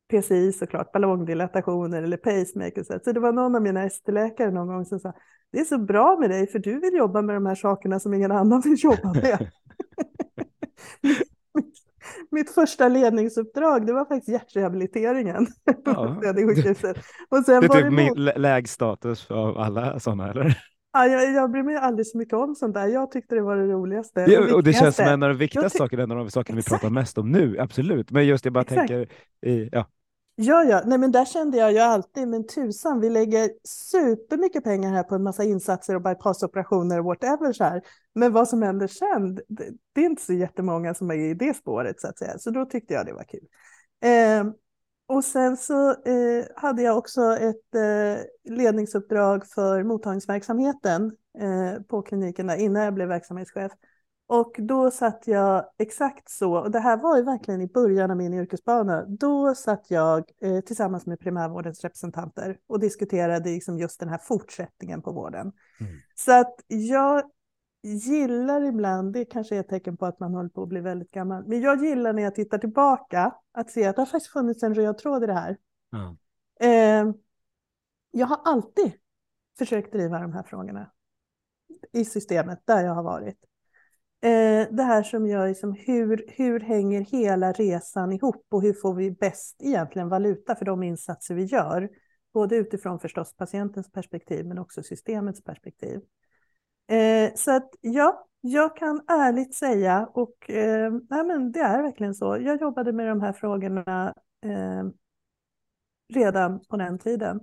PCI såklart, ballongdilatationer eller pacemakers. Så det var någon av mina ST-läkare någon gång som sa, det är så bra med dig för du vill jobba med de här sakerna som ingen annan vill jobba med. mitt, mitt, första ledningsuppdrag, det var faktiskt hjärtrehabiliteringen. Ja. Och sen det är typ min lägst status av alla sådana, eller? Ja, jag, jag bryr mig aldrig så mycket om sånt där. Jag tyckte det var det roligaste. Ja, och det känns som en av de viktigaste sakerna, en av de sakerna vi pratar mest om nu, absolut. Men just det, jag bara Exakt. tänker, i, ja. Ja, ja, nej men där kände jag ju alltid, men tusan, vi lägger supermycket pengar här på en massa insatser och bypassoperationer och whatever så här. Men vad som händer sen, det, det är inte så jättemånga som är i det spåret så att säga. Så då tyckte jag det var kul. Eh, och sen så eh, hade jag också ett eh, ledningsuppdrag för mottagningsverksamheten eh, på klinikerna innan jag blev verksamhetschef. Och då satt jag exakt så, och det här var ju verkligen i början av min yrkesbana, då satt jag eh, tillsammans med primärvårdens representanter och diskuterade liksom just den här fortsättningen på vården. Mm. Så att jag gillar ibland, det kanske är ett tecken på att man håller på att bli väldigt gammal, men jag gillar när jag tittar tillbaka att se att det har faktiskt funnits en röd tråd i det här. Mm. Eh, jag har alltid försökt driva de här frågorna i systemet där jag har varit. Eh, det här som gör liksom hur, hur hänger hela resan ihop och hur får vi bäst egentligen valuta för de insatser vi gör? Både utifrån förstås patientens perspektiv men också systemets perspektiv. Eh, så att ja, jag kan ärligt säga, och eh, nej, men det är verkligen så, jag jobbade med de här frågorna eh, redan på den tiden.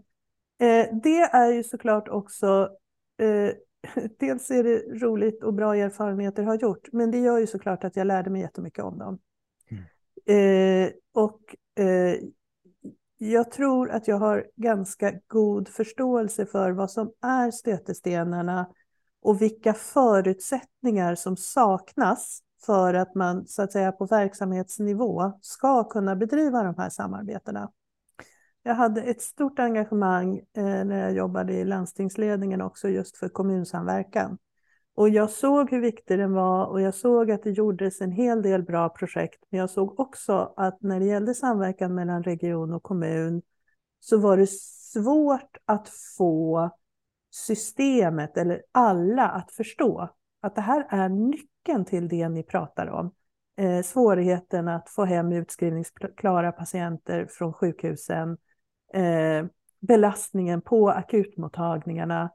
Eh, det är ju såklart också, eh, dels är det roligt och bra erfarenheter har gjort, men det gör ju såklart att jag lärde mig jättemycket om dem. Mm. Eh, och jag tror att jag har ganska god förståelse för vad som är stötestenarna och vilka förutsättningar som saknas för att man så att säga på verksamhetsnivå ska kunna bedriva de här samarbetena. Jag hade ett stort engagemang eh, när jag jobbade i landstingsledningen också just för kommunsamverkan. Och jag såg hur viktig den var och jag såg att det gjordes en hel del bra projekt. Men jag såg också att när det gällde samverkan mellan region och kommun så var det svårt att få systemet eller alla att förstå att det här är nyckeln till det ni pratar om. eh, svårigheten att få hem utskrivningsklara patienter från sjukhusen, eh, belastningen på akutmottagningarna.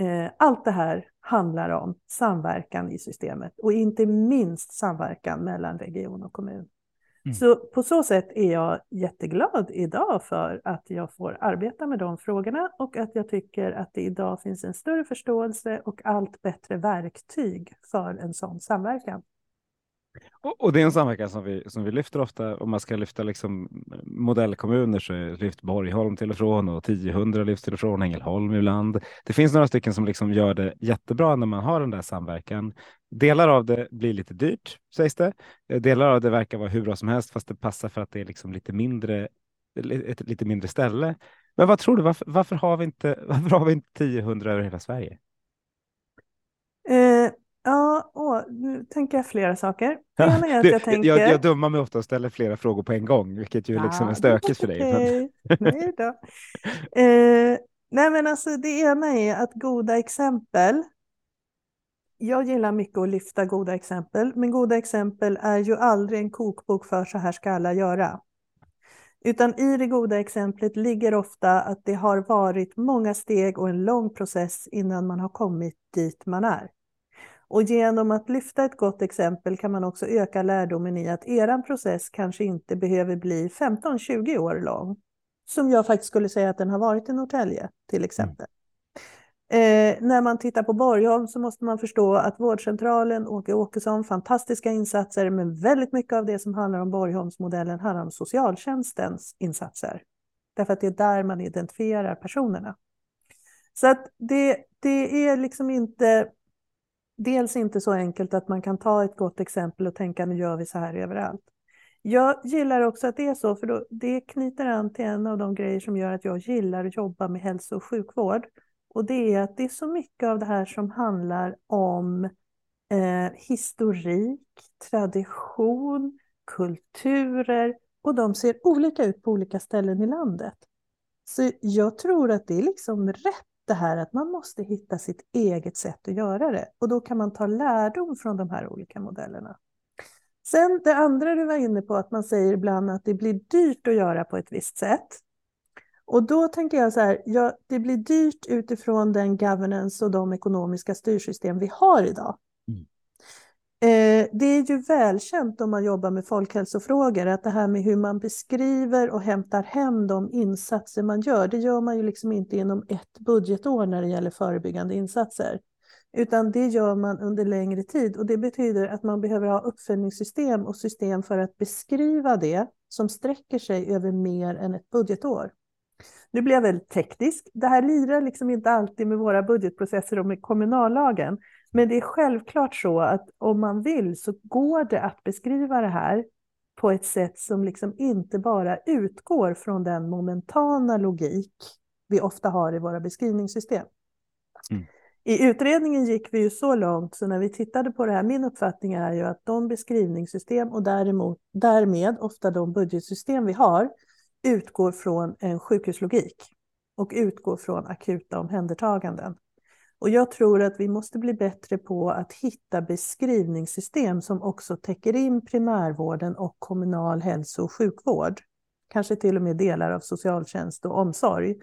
Eh, allt det här handlar om samverkan i systemet och inte minst samverkan mellan region och kommun. Mm. Så på så sätt är jag jätteglad idag för att jag får arbeta med de frågorna och att jag tycker att det idag finns en större förståelse och allt bättre verktyg för en sån samverkan. Och, och, det är en samverkan som vi, som vi lyfter ofta. Om man ska lyfta liksom modellkommuner så lyfter Borgholm till och från och 1000 lyfts till och från, Ängelholm ibland. Det finns några stycken som liksom gör det jättebra när man har den där samverkan. Delar av det blir lite dyrt sägs det. Eh, delar av det verkar vara hur bra som helst fast det passar för att det är liksom lite mindre ett lite mindre ställe. Men vad tror du, varför, varför har vi inte, varför har vi inte 1000 över hela Sverige? Ja, åh, nu tänker jag flera saker. Det att du, jag tänker... Jag, jag dummar mig ofta och ställer flera frågor på en gång, vilket ju ja, liksom är stökigt för dig. Okay. nej då. Eh, nej, men alltså det ena är att goda exempel. Jag gillar mycket att lyfta goda exempel, men goda exempel är ju aldrig en kokbok för så här ska alla göra. Utan i det goda exemplet ligger ofta att det har varit många steg och en lång process innan man har kommit dit man är. Och genom att lyfta ett gott exempel kan man också öka lärdomen i att eran process kanske inte behöver bli 15-20 år lång. Som jag faktiskt skulle säga att den har varit i Norrtälje till exempel. Mm. Eh, när man tittar på Borgholm så måste man förstå att vårdcentralen, Åke Åkesson, fantastiska insatser, men väldigt mycket av det som handlar om Borgholmsmodellen handlar om socialtjänstens insatser. Därför att det är där man identifierar personerna. Så att det, det är liksom inte dels inte så enkelt att man kan ta ett gott exempel och tänka nu gör vi så här överallt. Jag gillar också att det är så, för då, det knyter an till en av de grejer som gör att jag gillar att jobba med hälso och sjukvård. Och det är att det är så mycket av det här som handlar om eh, historik, tradition, kulturer och de ser olika ut på olika ställen i landet. Så jag tror att det är liksom rätt det här att man måste hitta sitt eget sätt att göra det. Och då kan man ta lärdom från de här olika modellerna. Sen det andra du var inne på, att man säger ibland att det blir dyrt att göra på ett visst sätt. Och då tänker jag så här, ja, det blir dyrt utifrån den governance och de ekonomiska styrsystem vi har idag. Eh, det är ju välkänt om man jobbar med folkhälsofrågor att det här med hur man beskriver och hämtar hem de insatser man gör, det gör man ju liksom inte inom ett budgetår när det gäller förebyggande insatser. Utan det gör man under längre tid och det betyder att man behöver ha uppföljningssystem och system för att beskriva det som sträcker sig över mer än ett budgetår. Nu blir jag väldigt teknisk. Det här lirar liksom inte alltid med våra budgetprocesser och med kommunallagen. Men det är självklart så att om man vill så går det att beskriva det här på ett sätt som liksom inte bara utgår från den momentana logik vi ofta har i våra beskrivningssystem. Mm. I utredningen gick vi ju så långt så när vi tittade på det här, min uppfattning är ju att de beskrivningssystem och däremot, därmed ofta de budgetsystem vi har utgår från en sjukhuslogik och utgår från akuta omhändertaganden. Och jag tror att vi måste bli bättre på att hitta beskrivningssystem som också täcker in primärvården och kommunal hälso och sjukvård. Kanske till och med delar av socialtjänst och omsorg.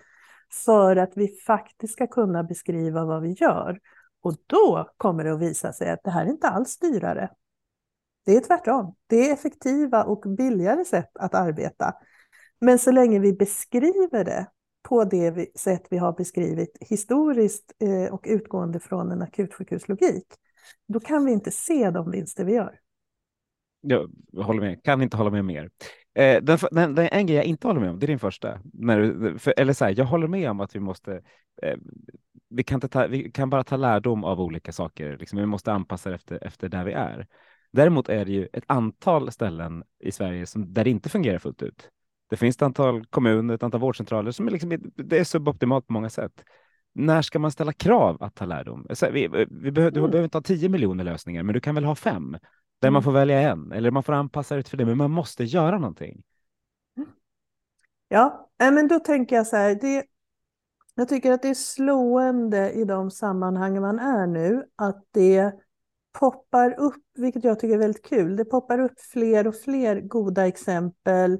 För att vi faktiskt ska kunna beskriva vad vi gör. Och då kommer det att visa sig att det här är inte alls dyrare. Det är tvärtom. Det är effektiva och billigare sätt att arbeta. Men så länge vi beskriver det på det sätt vi har beskrivit historiskt eh, och utgående från en akutsjukhuslogik, då kan vi inte se de vinster vi gör. Jag håller med, kan inte hålla med mer. Eh, den, den, den, en grej jag inte håller med om, det är din första. När, för, eller så här, jag håller med om att vi måste, eh, vi, kan ta, vi kan bara ta lärdom av olika saker, liksom, vi måste anpassa det efter, efter där vi är. Däremot är det ju ett antal ställen i Sverige som, där det inte fungerar fullt ut. Det finns ett antal kommuner, ett antal vårdcentraler som är, liksom, det är suboptimalt på många sätt. När ska man ställa krav att ta lärdom? Vi, vi behöver, du mm. behöver inte ha tio miljoner lösningar, men du kan väl ha fem där mm. man får välja en eller man får anpassa det för det, men man måste göra någonting. Ja, men då tänker jag så här. Det, jag tycker att det är slående i de sammanhang man är nu att det poppar upp, vilket jag tycker är väldigt kul, det poppar upp fler och fler goda exempel.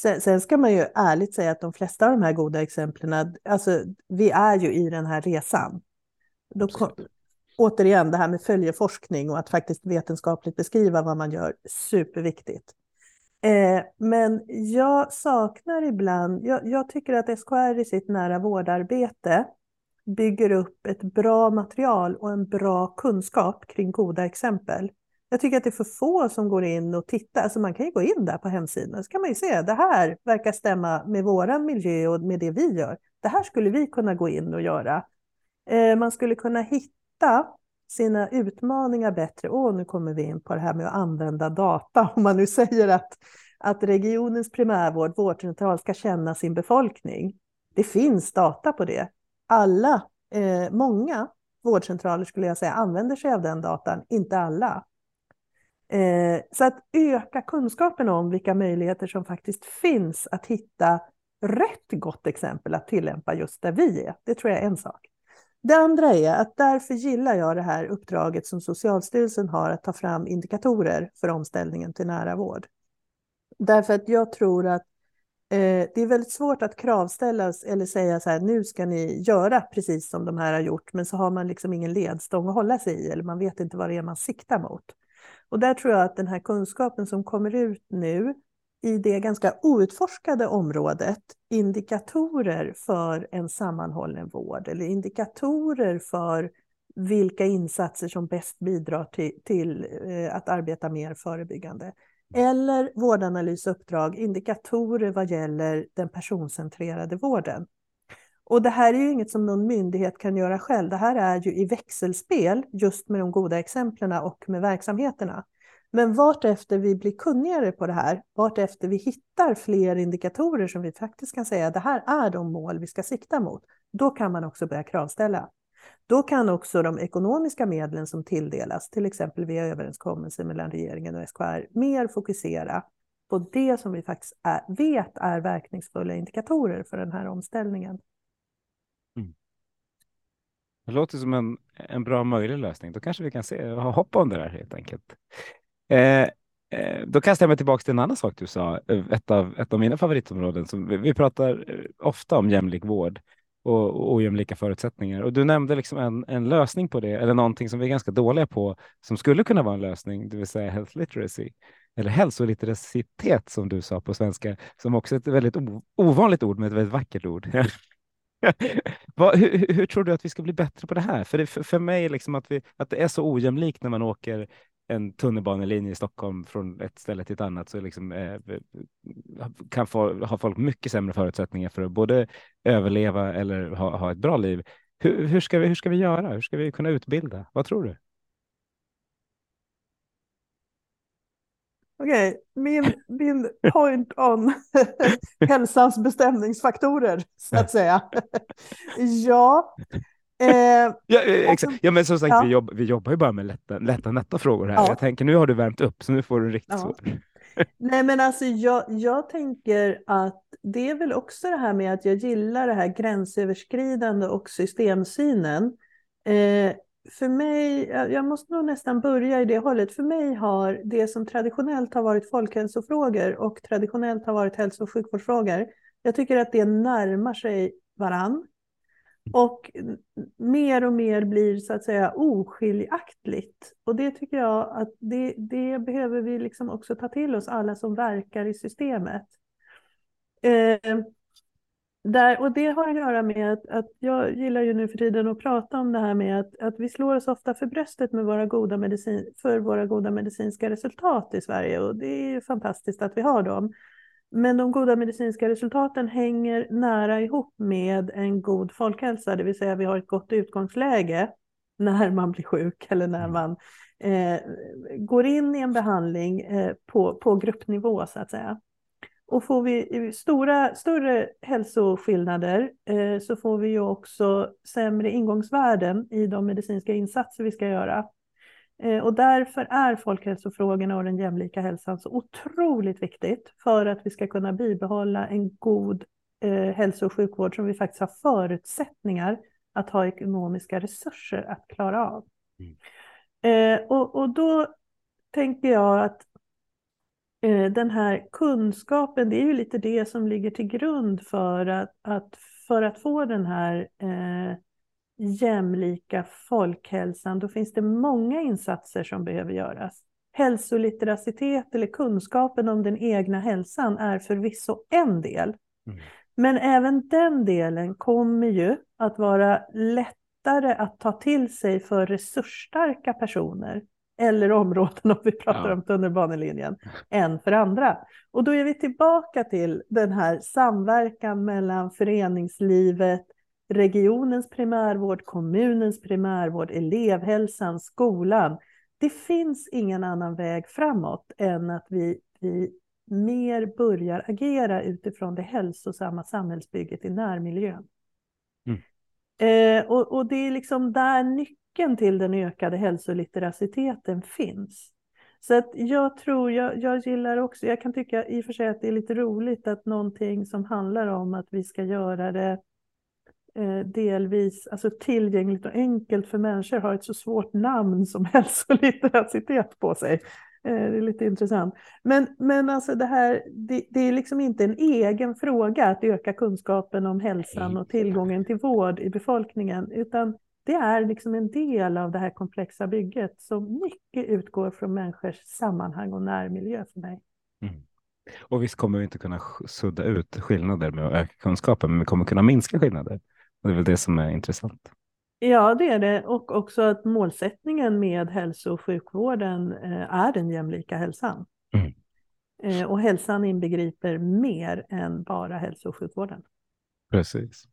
Sen, sen ska man ju ärligt säga att de flesta av de här goda exemplen, alltså vi är ju i den här resan. Då kom, återigen det här med följeforskning och att faktiskt vetenskapligt beskriva vad man gör, superviktigt. Eh, men jag saknar ibland, jag, jag, tycker att SKR i sitt nära vårdarbete bygger upp ett bra material och en bra kunskap kring goda exempel. Jag tycker att det är för få som går in och tittar. Alltså man kan ju gå in där på hemsidan så kan man ju se det här verkar stämma med våran miljö och med det vi gör. Det här skulle vi kunna gå in och göra. Eh, man skulle kunna hitta sina utmaningar bättre. Och nu kommer vi in på det här med att använda data. Om man nu säger att, att regionens primärvård, vårdcentral, ska känna sin befolkning. Det finns data på det. Alla, eh, många vårdcentraler skulle jag säga använder sig av den datan, inte alla. Eh, så att öka kunskapen om vilka möjligheter som faktiskt finns att hitta rätt gott exempel att tillämpa just där vi är. Det tror jag är en sak. Det andra är att därför gillar jag det här uppdraget som Socialstyrelsen har att ta fram indikatorer för omställningen till nära vård. Därför att jag tror att eh, det är väldigt svårt att kravställas eller säga så här, nu ska ni göra precis som de här har gjort, men så har man liksom ingen ledstång att hålla sig i eller man vet inte vad det är man siktar mot. Och där tror jag att den här kunskapen som kommer ut nu i det ganska outforskade området indikatorer för en sammanhållen vård eller indikatorer för vilka insatser som bäst bidrar till, till eh, att arbeta mer förebyggande. Eller vårdanalysuppdrag, indikatorer vad gäller den personcentrerade vården. Och det här är ju inget som någon myndighet kan göra själv. Det här är ju i växelspel just med de goda exemplen och med verksamheterna. Men vart efter vi blir kunnigare på det här, vart efter vi hittar fler indikatorer som vi faktiskt kan säga det här är de mål vi ska sikta mot, då kan man också börja kravställa. Då kan också de ekonomiska medlen som tilldelas, till exempel via överenskommelser mellan regeringen och SKR, mer fokusera på det som vi faktiskt är, vet är verkningsfulla indikatorer för den här omställningen. Det låter som en, en bra möjlig lösning. Då kanske vi kan se, ha hopp om det där helt enkelt. Eh, eh, då kastar jag mig tillbaka till en annan sak du sa, eh, ett av, ett av mina favoritområden. Som vi, vi pratar eh, ofta om jämlik vård och, och ojämlika förutsättningar. Och du nämnde liksom en, en lösning på det, eller någonting som vi är ganska dåliga på, som skulle kunna vara en lösning, det vill säga health literacy, eller hälsoliteracitet som du sa på svenska, som också är ett väldigt ovanligt ord, men ett väldigt vackert ord. Vad, hur, hur, tror du att vi ska bli bättre på det här? För, det, för, för mig, liksom att, vi, att det är så ojämlikt när man åker en tunnelbanelinje i Stockholm från ett ställe till ett annat så liksom, eh, kan få, ha folk mycket sämre förutsättningar för att både överleva eller ha, ha ett bra liv. Hur, hur, ska vi, hur ska vi göra? Hur ska vi kunna utbilda? Vad tror du? Okej, okay. min, min point on hälsans bestämningsfaktorer, så att säga. ja, Eh, ja, eh, exakt. ja, men som sagt, ja. vi, jobb, vi jobbar ju bara med lätta, lätta nätta frågor här. Ja. Jag tänker, nu har du värmt upp, så nu får du riktigt ja. svår. Nej, men alltså jag, jag tänker att det är väl också det här med att jag gillar det här gränsöverskridande och systemsynen. Eh, för mig, jag måste nog nästan börja i det hållet. För mig har det som traditionellt har varit folkhälsofrågor och traditionellt har varit hälso och sjukvårdsfrågor, jag tycker att det närmar sig varann. Och mer och mer blir så att säga oskiljaktigt. Och det tycker jag att det, det behöver vi liksom också ta till oss, alla som verkar i systemet. Eh, där, och det har att göra med att, att jag gillar ju nu för tiden att prata om det här med att, att vi slår oss ofta för bröstet med våra goda medicin, för våra goda medicinska resultat i Sverige och det är fantastiskt att vi har dem. Men de goda medicinska resultaten hänger nära ihop med en god folkhälsa, det vill säga vi har ett gott utgångsläge när man blir sjuk eller när mm. man eh, går in i en behandling eh, på, på gruppnivå så att säga. Och får vi stora, större hälsoskillnader eh, så får vi ju också sämre ingångsvärden i de medicinska insatser vi ska göra. Eh, och därför är folkhälsofrågorna och den jämlika hälsan så otroligt viktigt för att vi ska kunna bibehålla en god eh, hälso och sjukvård som vi faktiskt har förutsättningar att ha ekonomiska resurser att klara av. Mm. Eh, och, och då tänker jag att den här kunskapen, det är ju lite det som ligger till grund för att, att för att få den här eh, jämlika folkhälsan, då finns det många insatser som behöver göras. Hälsolitteracitet eller kunskapen om den egna hälsan är förvisso en del. Mm. Men även den delen kommer ju att vara lättare att ta till sig för resursstarka personer eller områden om vi pratar ja. om tunnelbanelinjen, än för andra. Och då är vi tillbaka till den här samverkan mellan föreningslivet, regionens primärvård, kommunens primärvård, elevhälsan, skolan. Det finns ingen annan väg framåt än att vi, vi mer börjar agera utifrån det hälsosamma samhällsbygget i närmiljön. Mm. Eh, och, och, det är liksom där nyckeln till den ökade hälsolitteraciteten finns. Så att jag tror, jag, jag gillar också, jag kan tycka i och för sig att det är lite roligt att någonting som handlar om att vi ska göra det eh, delvis alltså tillgängligt och enkelt för människor har ett så svårt namn som hälsolitteracitet på sig. Eh, det är lite intressant. Men, men alltså det här, det, det, är liksom inte en egen fråga att öka kunskapen om hälsan och tillgången till vård i befolkningen, utan det är liksom en del av det här komplexa bygget som mycket utgår från människors sammanhang och närmiljö för mig. Mm. Och visst kommer vi inte kunna sudda ut skillnader med att öka kunskapen, men vi kommer kunna minska skillnader. Och det är väl det som är intressant. Ja, det är det. Och också att målsättningen med hälso och sjukvården eh, är den jämlika hälsan. Mm. Eh, och hälsan inbegriper mer än bara hälso och sjukvården. Precis.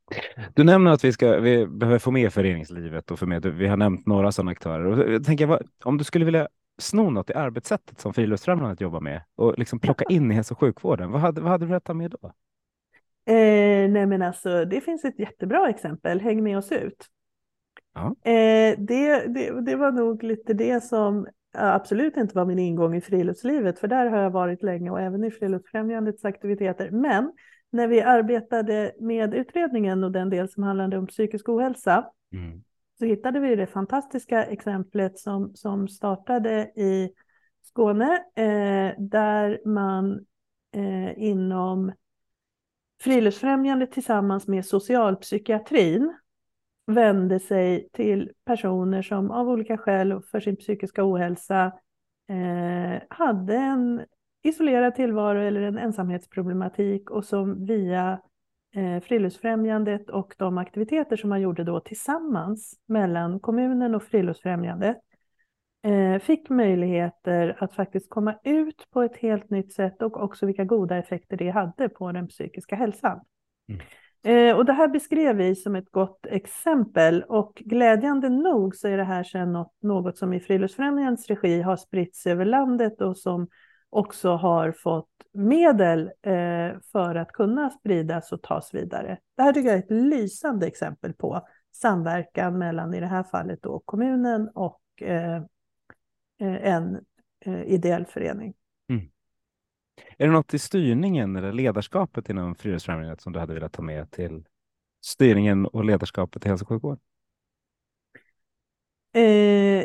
Du nämner att vi, ska, vi behöver få med föreningslivet och få med, vi har nämnt några sådana aktörer. Och jag tänker, om du skulle vilja sno något i arbetssättet som Friluftsfrämjandet jobbar med och liksom plocka in i hälso och sjukvården, vad hade, vad hade du velat ta med då? Eh, nej men alltså, det finns ett jättebra exempel, Häng med oss ut. Ja. Eh, det, det, det var nog lite det som absolut inte var min ingång i friluftslivet, för där har jag varit länge och även i Friluftsfrämjandets aktiviteter. Men när vi arbetade med utredningen och den del som handlade om psykisk ohälsa, mm. så hittade vi det fantastiska exemplet som, som startade i Skåne, eh, där man eh, inom Friluftsfrämjandet tillsammans med socialpsykiatrin vände sig till personer som av olika skäl för sin psykiska ohälsa eh, hade en isolerad tillvaro eller en ensamhetsproblematik och som via eh, Friluftsfrämjandet och de aktiviteter som man gjorde då tillsammans mellan kommunen och Friluftsfrämjandet eh, fick möjligheter att faktiskt komma ut på ett helt nytt sätt och också vilka goda effekter det hade på den psykiska hälsan. Mm. Eh, och det här beskrev vi som ett gott exempel och glädjande nog så är det här sedan något, något som i Friluftsfrämjandets regi har spritts över landet och som också har fått medel eh, för att kunna spridas och tas vidare. Det här tycker jag är ett lysande exempel på samverkan mellan i det här fallet då kommunen och eh, eh en eh, ideell förening. Mm. Är det något i styrningen eller ledarskapet inom Friluftsfrämjandet som du hade velat ta med till styrningen och ledarskapet i hälso och sjukvård? Eh,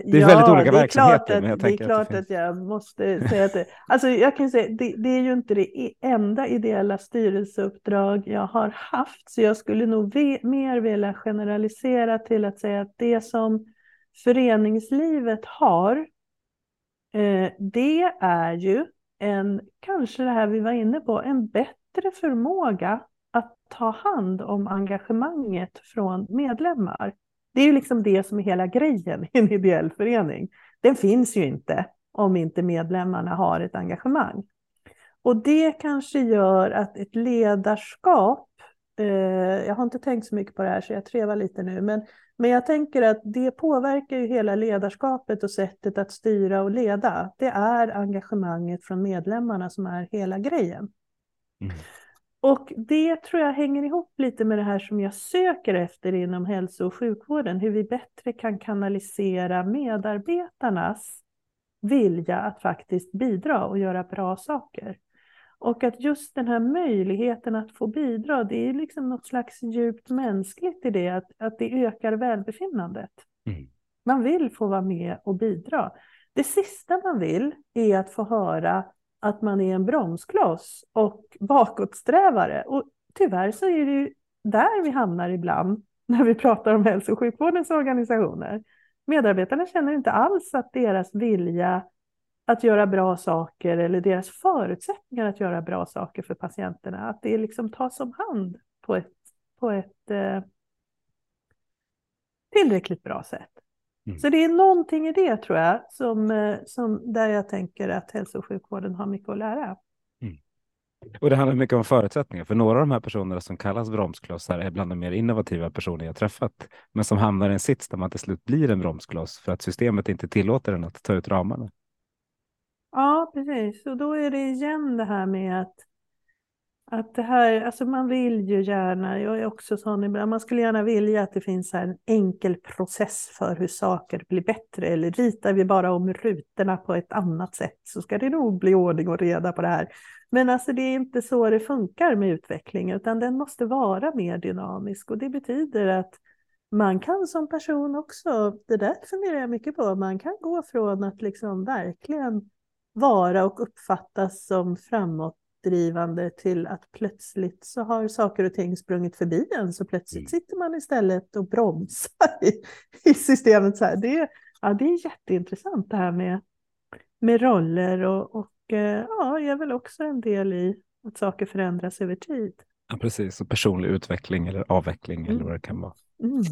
det är ja, väldigt olika verksamheter. Men jag det är klart att, det att, jag måste säga att det, alltså jag kan säga, det, det är ju inte det enda ideella styrelseuppdrag jag har haft, så jag skulle nog ve, mer vilja generalisera till att säga att det som föreningslivet har, eh, det är ju en, kanske det här vi var inne på, en bättre förmåga att ta hand om engagemanget från medlemmar. Det är ju liksom det som är hela grejen i en ideell förening. Den finns ju inte om inte medlemmarna har ett engagemang. Och det kanske gör att ett ledarskap, eh, jag har inte tänkt så mycket på det här så jag trevar lite nu, men men jag tänker att det påverkar ju hela ledarskapet och sättet att styra och leda. Det är engagemanget från medlemmarna som är hela grejen. Mm. Och det tror jag hänger ihop lite med det här som jag söker efter inom hälso och sjukvården, hur vi bättre kan kanalisera medarbetarnas vilja att faktiskt bidra och göra bra saker. Och att just den här möjligheten att få bidra, det är liksom något slags djupt mänskligt i det, att, att det ökar välbefinnandet. Mm. Man vill få vara med och bidra. Det sista man vill är att få höra att man är en bromskloss och bakåtsträvare. Och tyvärr så är det ju där vi hamnar ibland när vi pratar om hälso och sjukvårdens organisationer. Medarbetarna känner inte alls att deras vilja att göra bra saker eller deras förutsättningar att göra bra saker för patienterna, att det liksom tas om hand på ett, på ett eh, tillräckligt bra sätt. Mm. Så det är någonting i det tror jag, som, eh, som där jag tänker att hälso och sjukvården har mycket att lära. Mm. Och det handlar mycket om förutsättningar, för några av de här personerna som kallas bromsklossar är bland de mer innovativa personer jag träffat, men som hamnar i en sits där man till slut blir en bromskloss för att systemet inte tillåter en att ta ut ramarna. Ja, precis. Och då är det igen det här med att att det här, alltså man vill ju gärna, jag är också sån ibland, man skulle gärna vilja att det finns en enkel process för hur saker blir bättre. Eller ritar vi bara om rutorna på ett annat sätt så ska det nog bli ordning och reda på det här. Men alltså det är inte så det funkar med utveckling, utan den måste vara mer dynamisk. Och det betyder att man kan som person också, det där funderar jag mycket på, man kan gå från att liksom verkligen vara och uppfattas som framåt drivande till att plötsligt så har saker och ting sprungit förbi en så plötsligt mm. sitter man istället och bromsar i, i systemet. Så här. Det, ja, det är jätteintressant det här med, med roller och, och eh, ja, är väl också en del i att saker förändras över tid. Ja, precis, och personlig utveckling eller avveckling mm. eller vad det kan vara. Mm.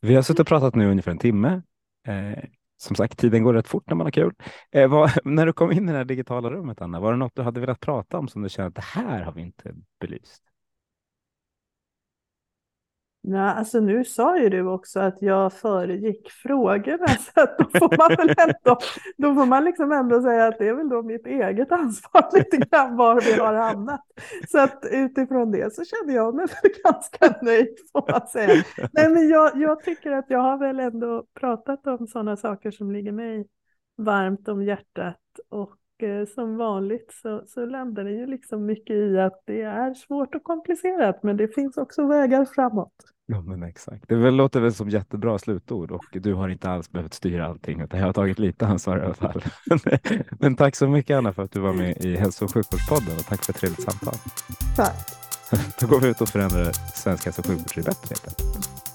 Vi har suttit och pratat nu ungefär en timme. Eh, som sagt, tiden går rätt fort när man har kul. Eh, vad, när du kom in i det här digitala rummet, Anna, var det något du hade velat prata om som du kände att det här har vi inte belyst? Ja, alltså nu sa ju du också att jag föregick frågorna, så att då får man väl ändå, då får man liksom ändå säga att det är väl då mitt eget ansvar lite grann var vi har hamnat. Så att utifrån det så känner jag mig ganska nöjd får man säga. Nej, men jag, jag tycker att jag har väl ändå pratat om sådana saker som ligger mig varmt om hjärtat och som vanligt så, så landar det ju liksom mycket i att det är svårt och komplicerat, men det finns också vägar framåt. Ja, men exakt. Det väl, låter väl som jättebra slutord och du har inte alls behövt styra allting, utan jag har tagit lite ansvar i alla fall. men tack så mycket Anna för att du var med i Hälso och sjukvårdspodden och tack för ett trevligt samtal. Tack. Då går vi ut och förändrar svensk hälso och sjukvård till det bättre.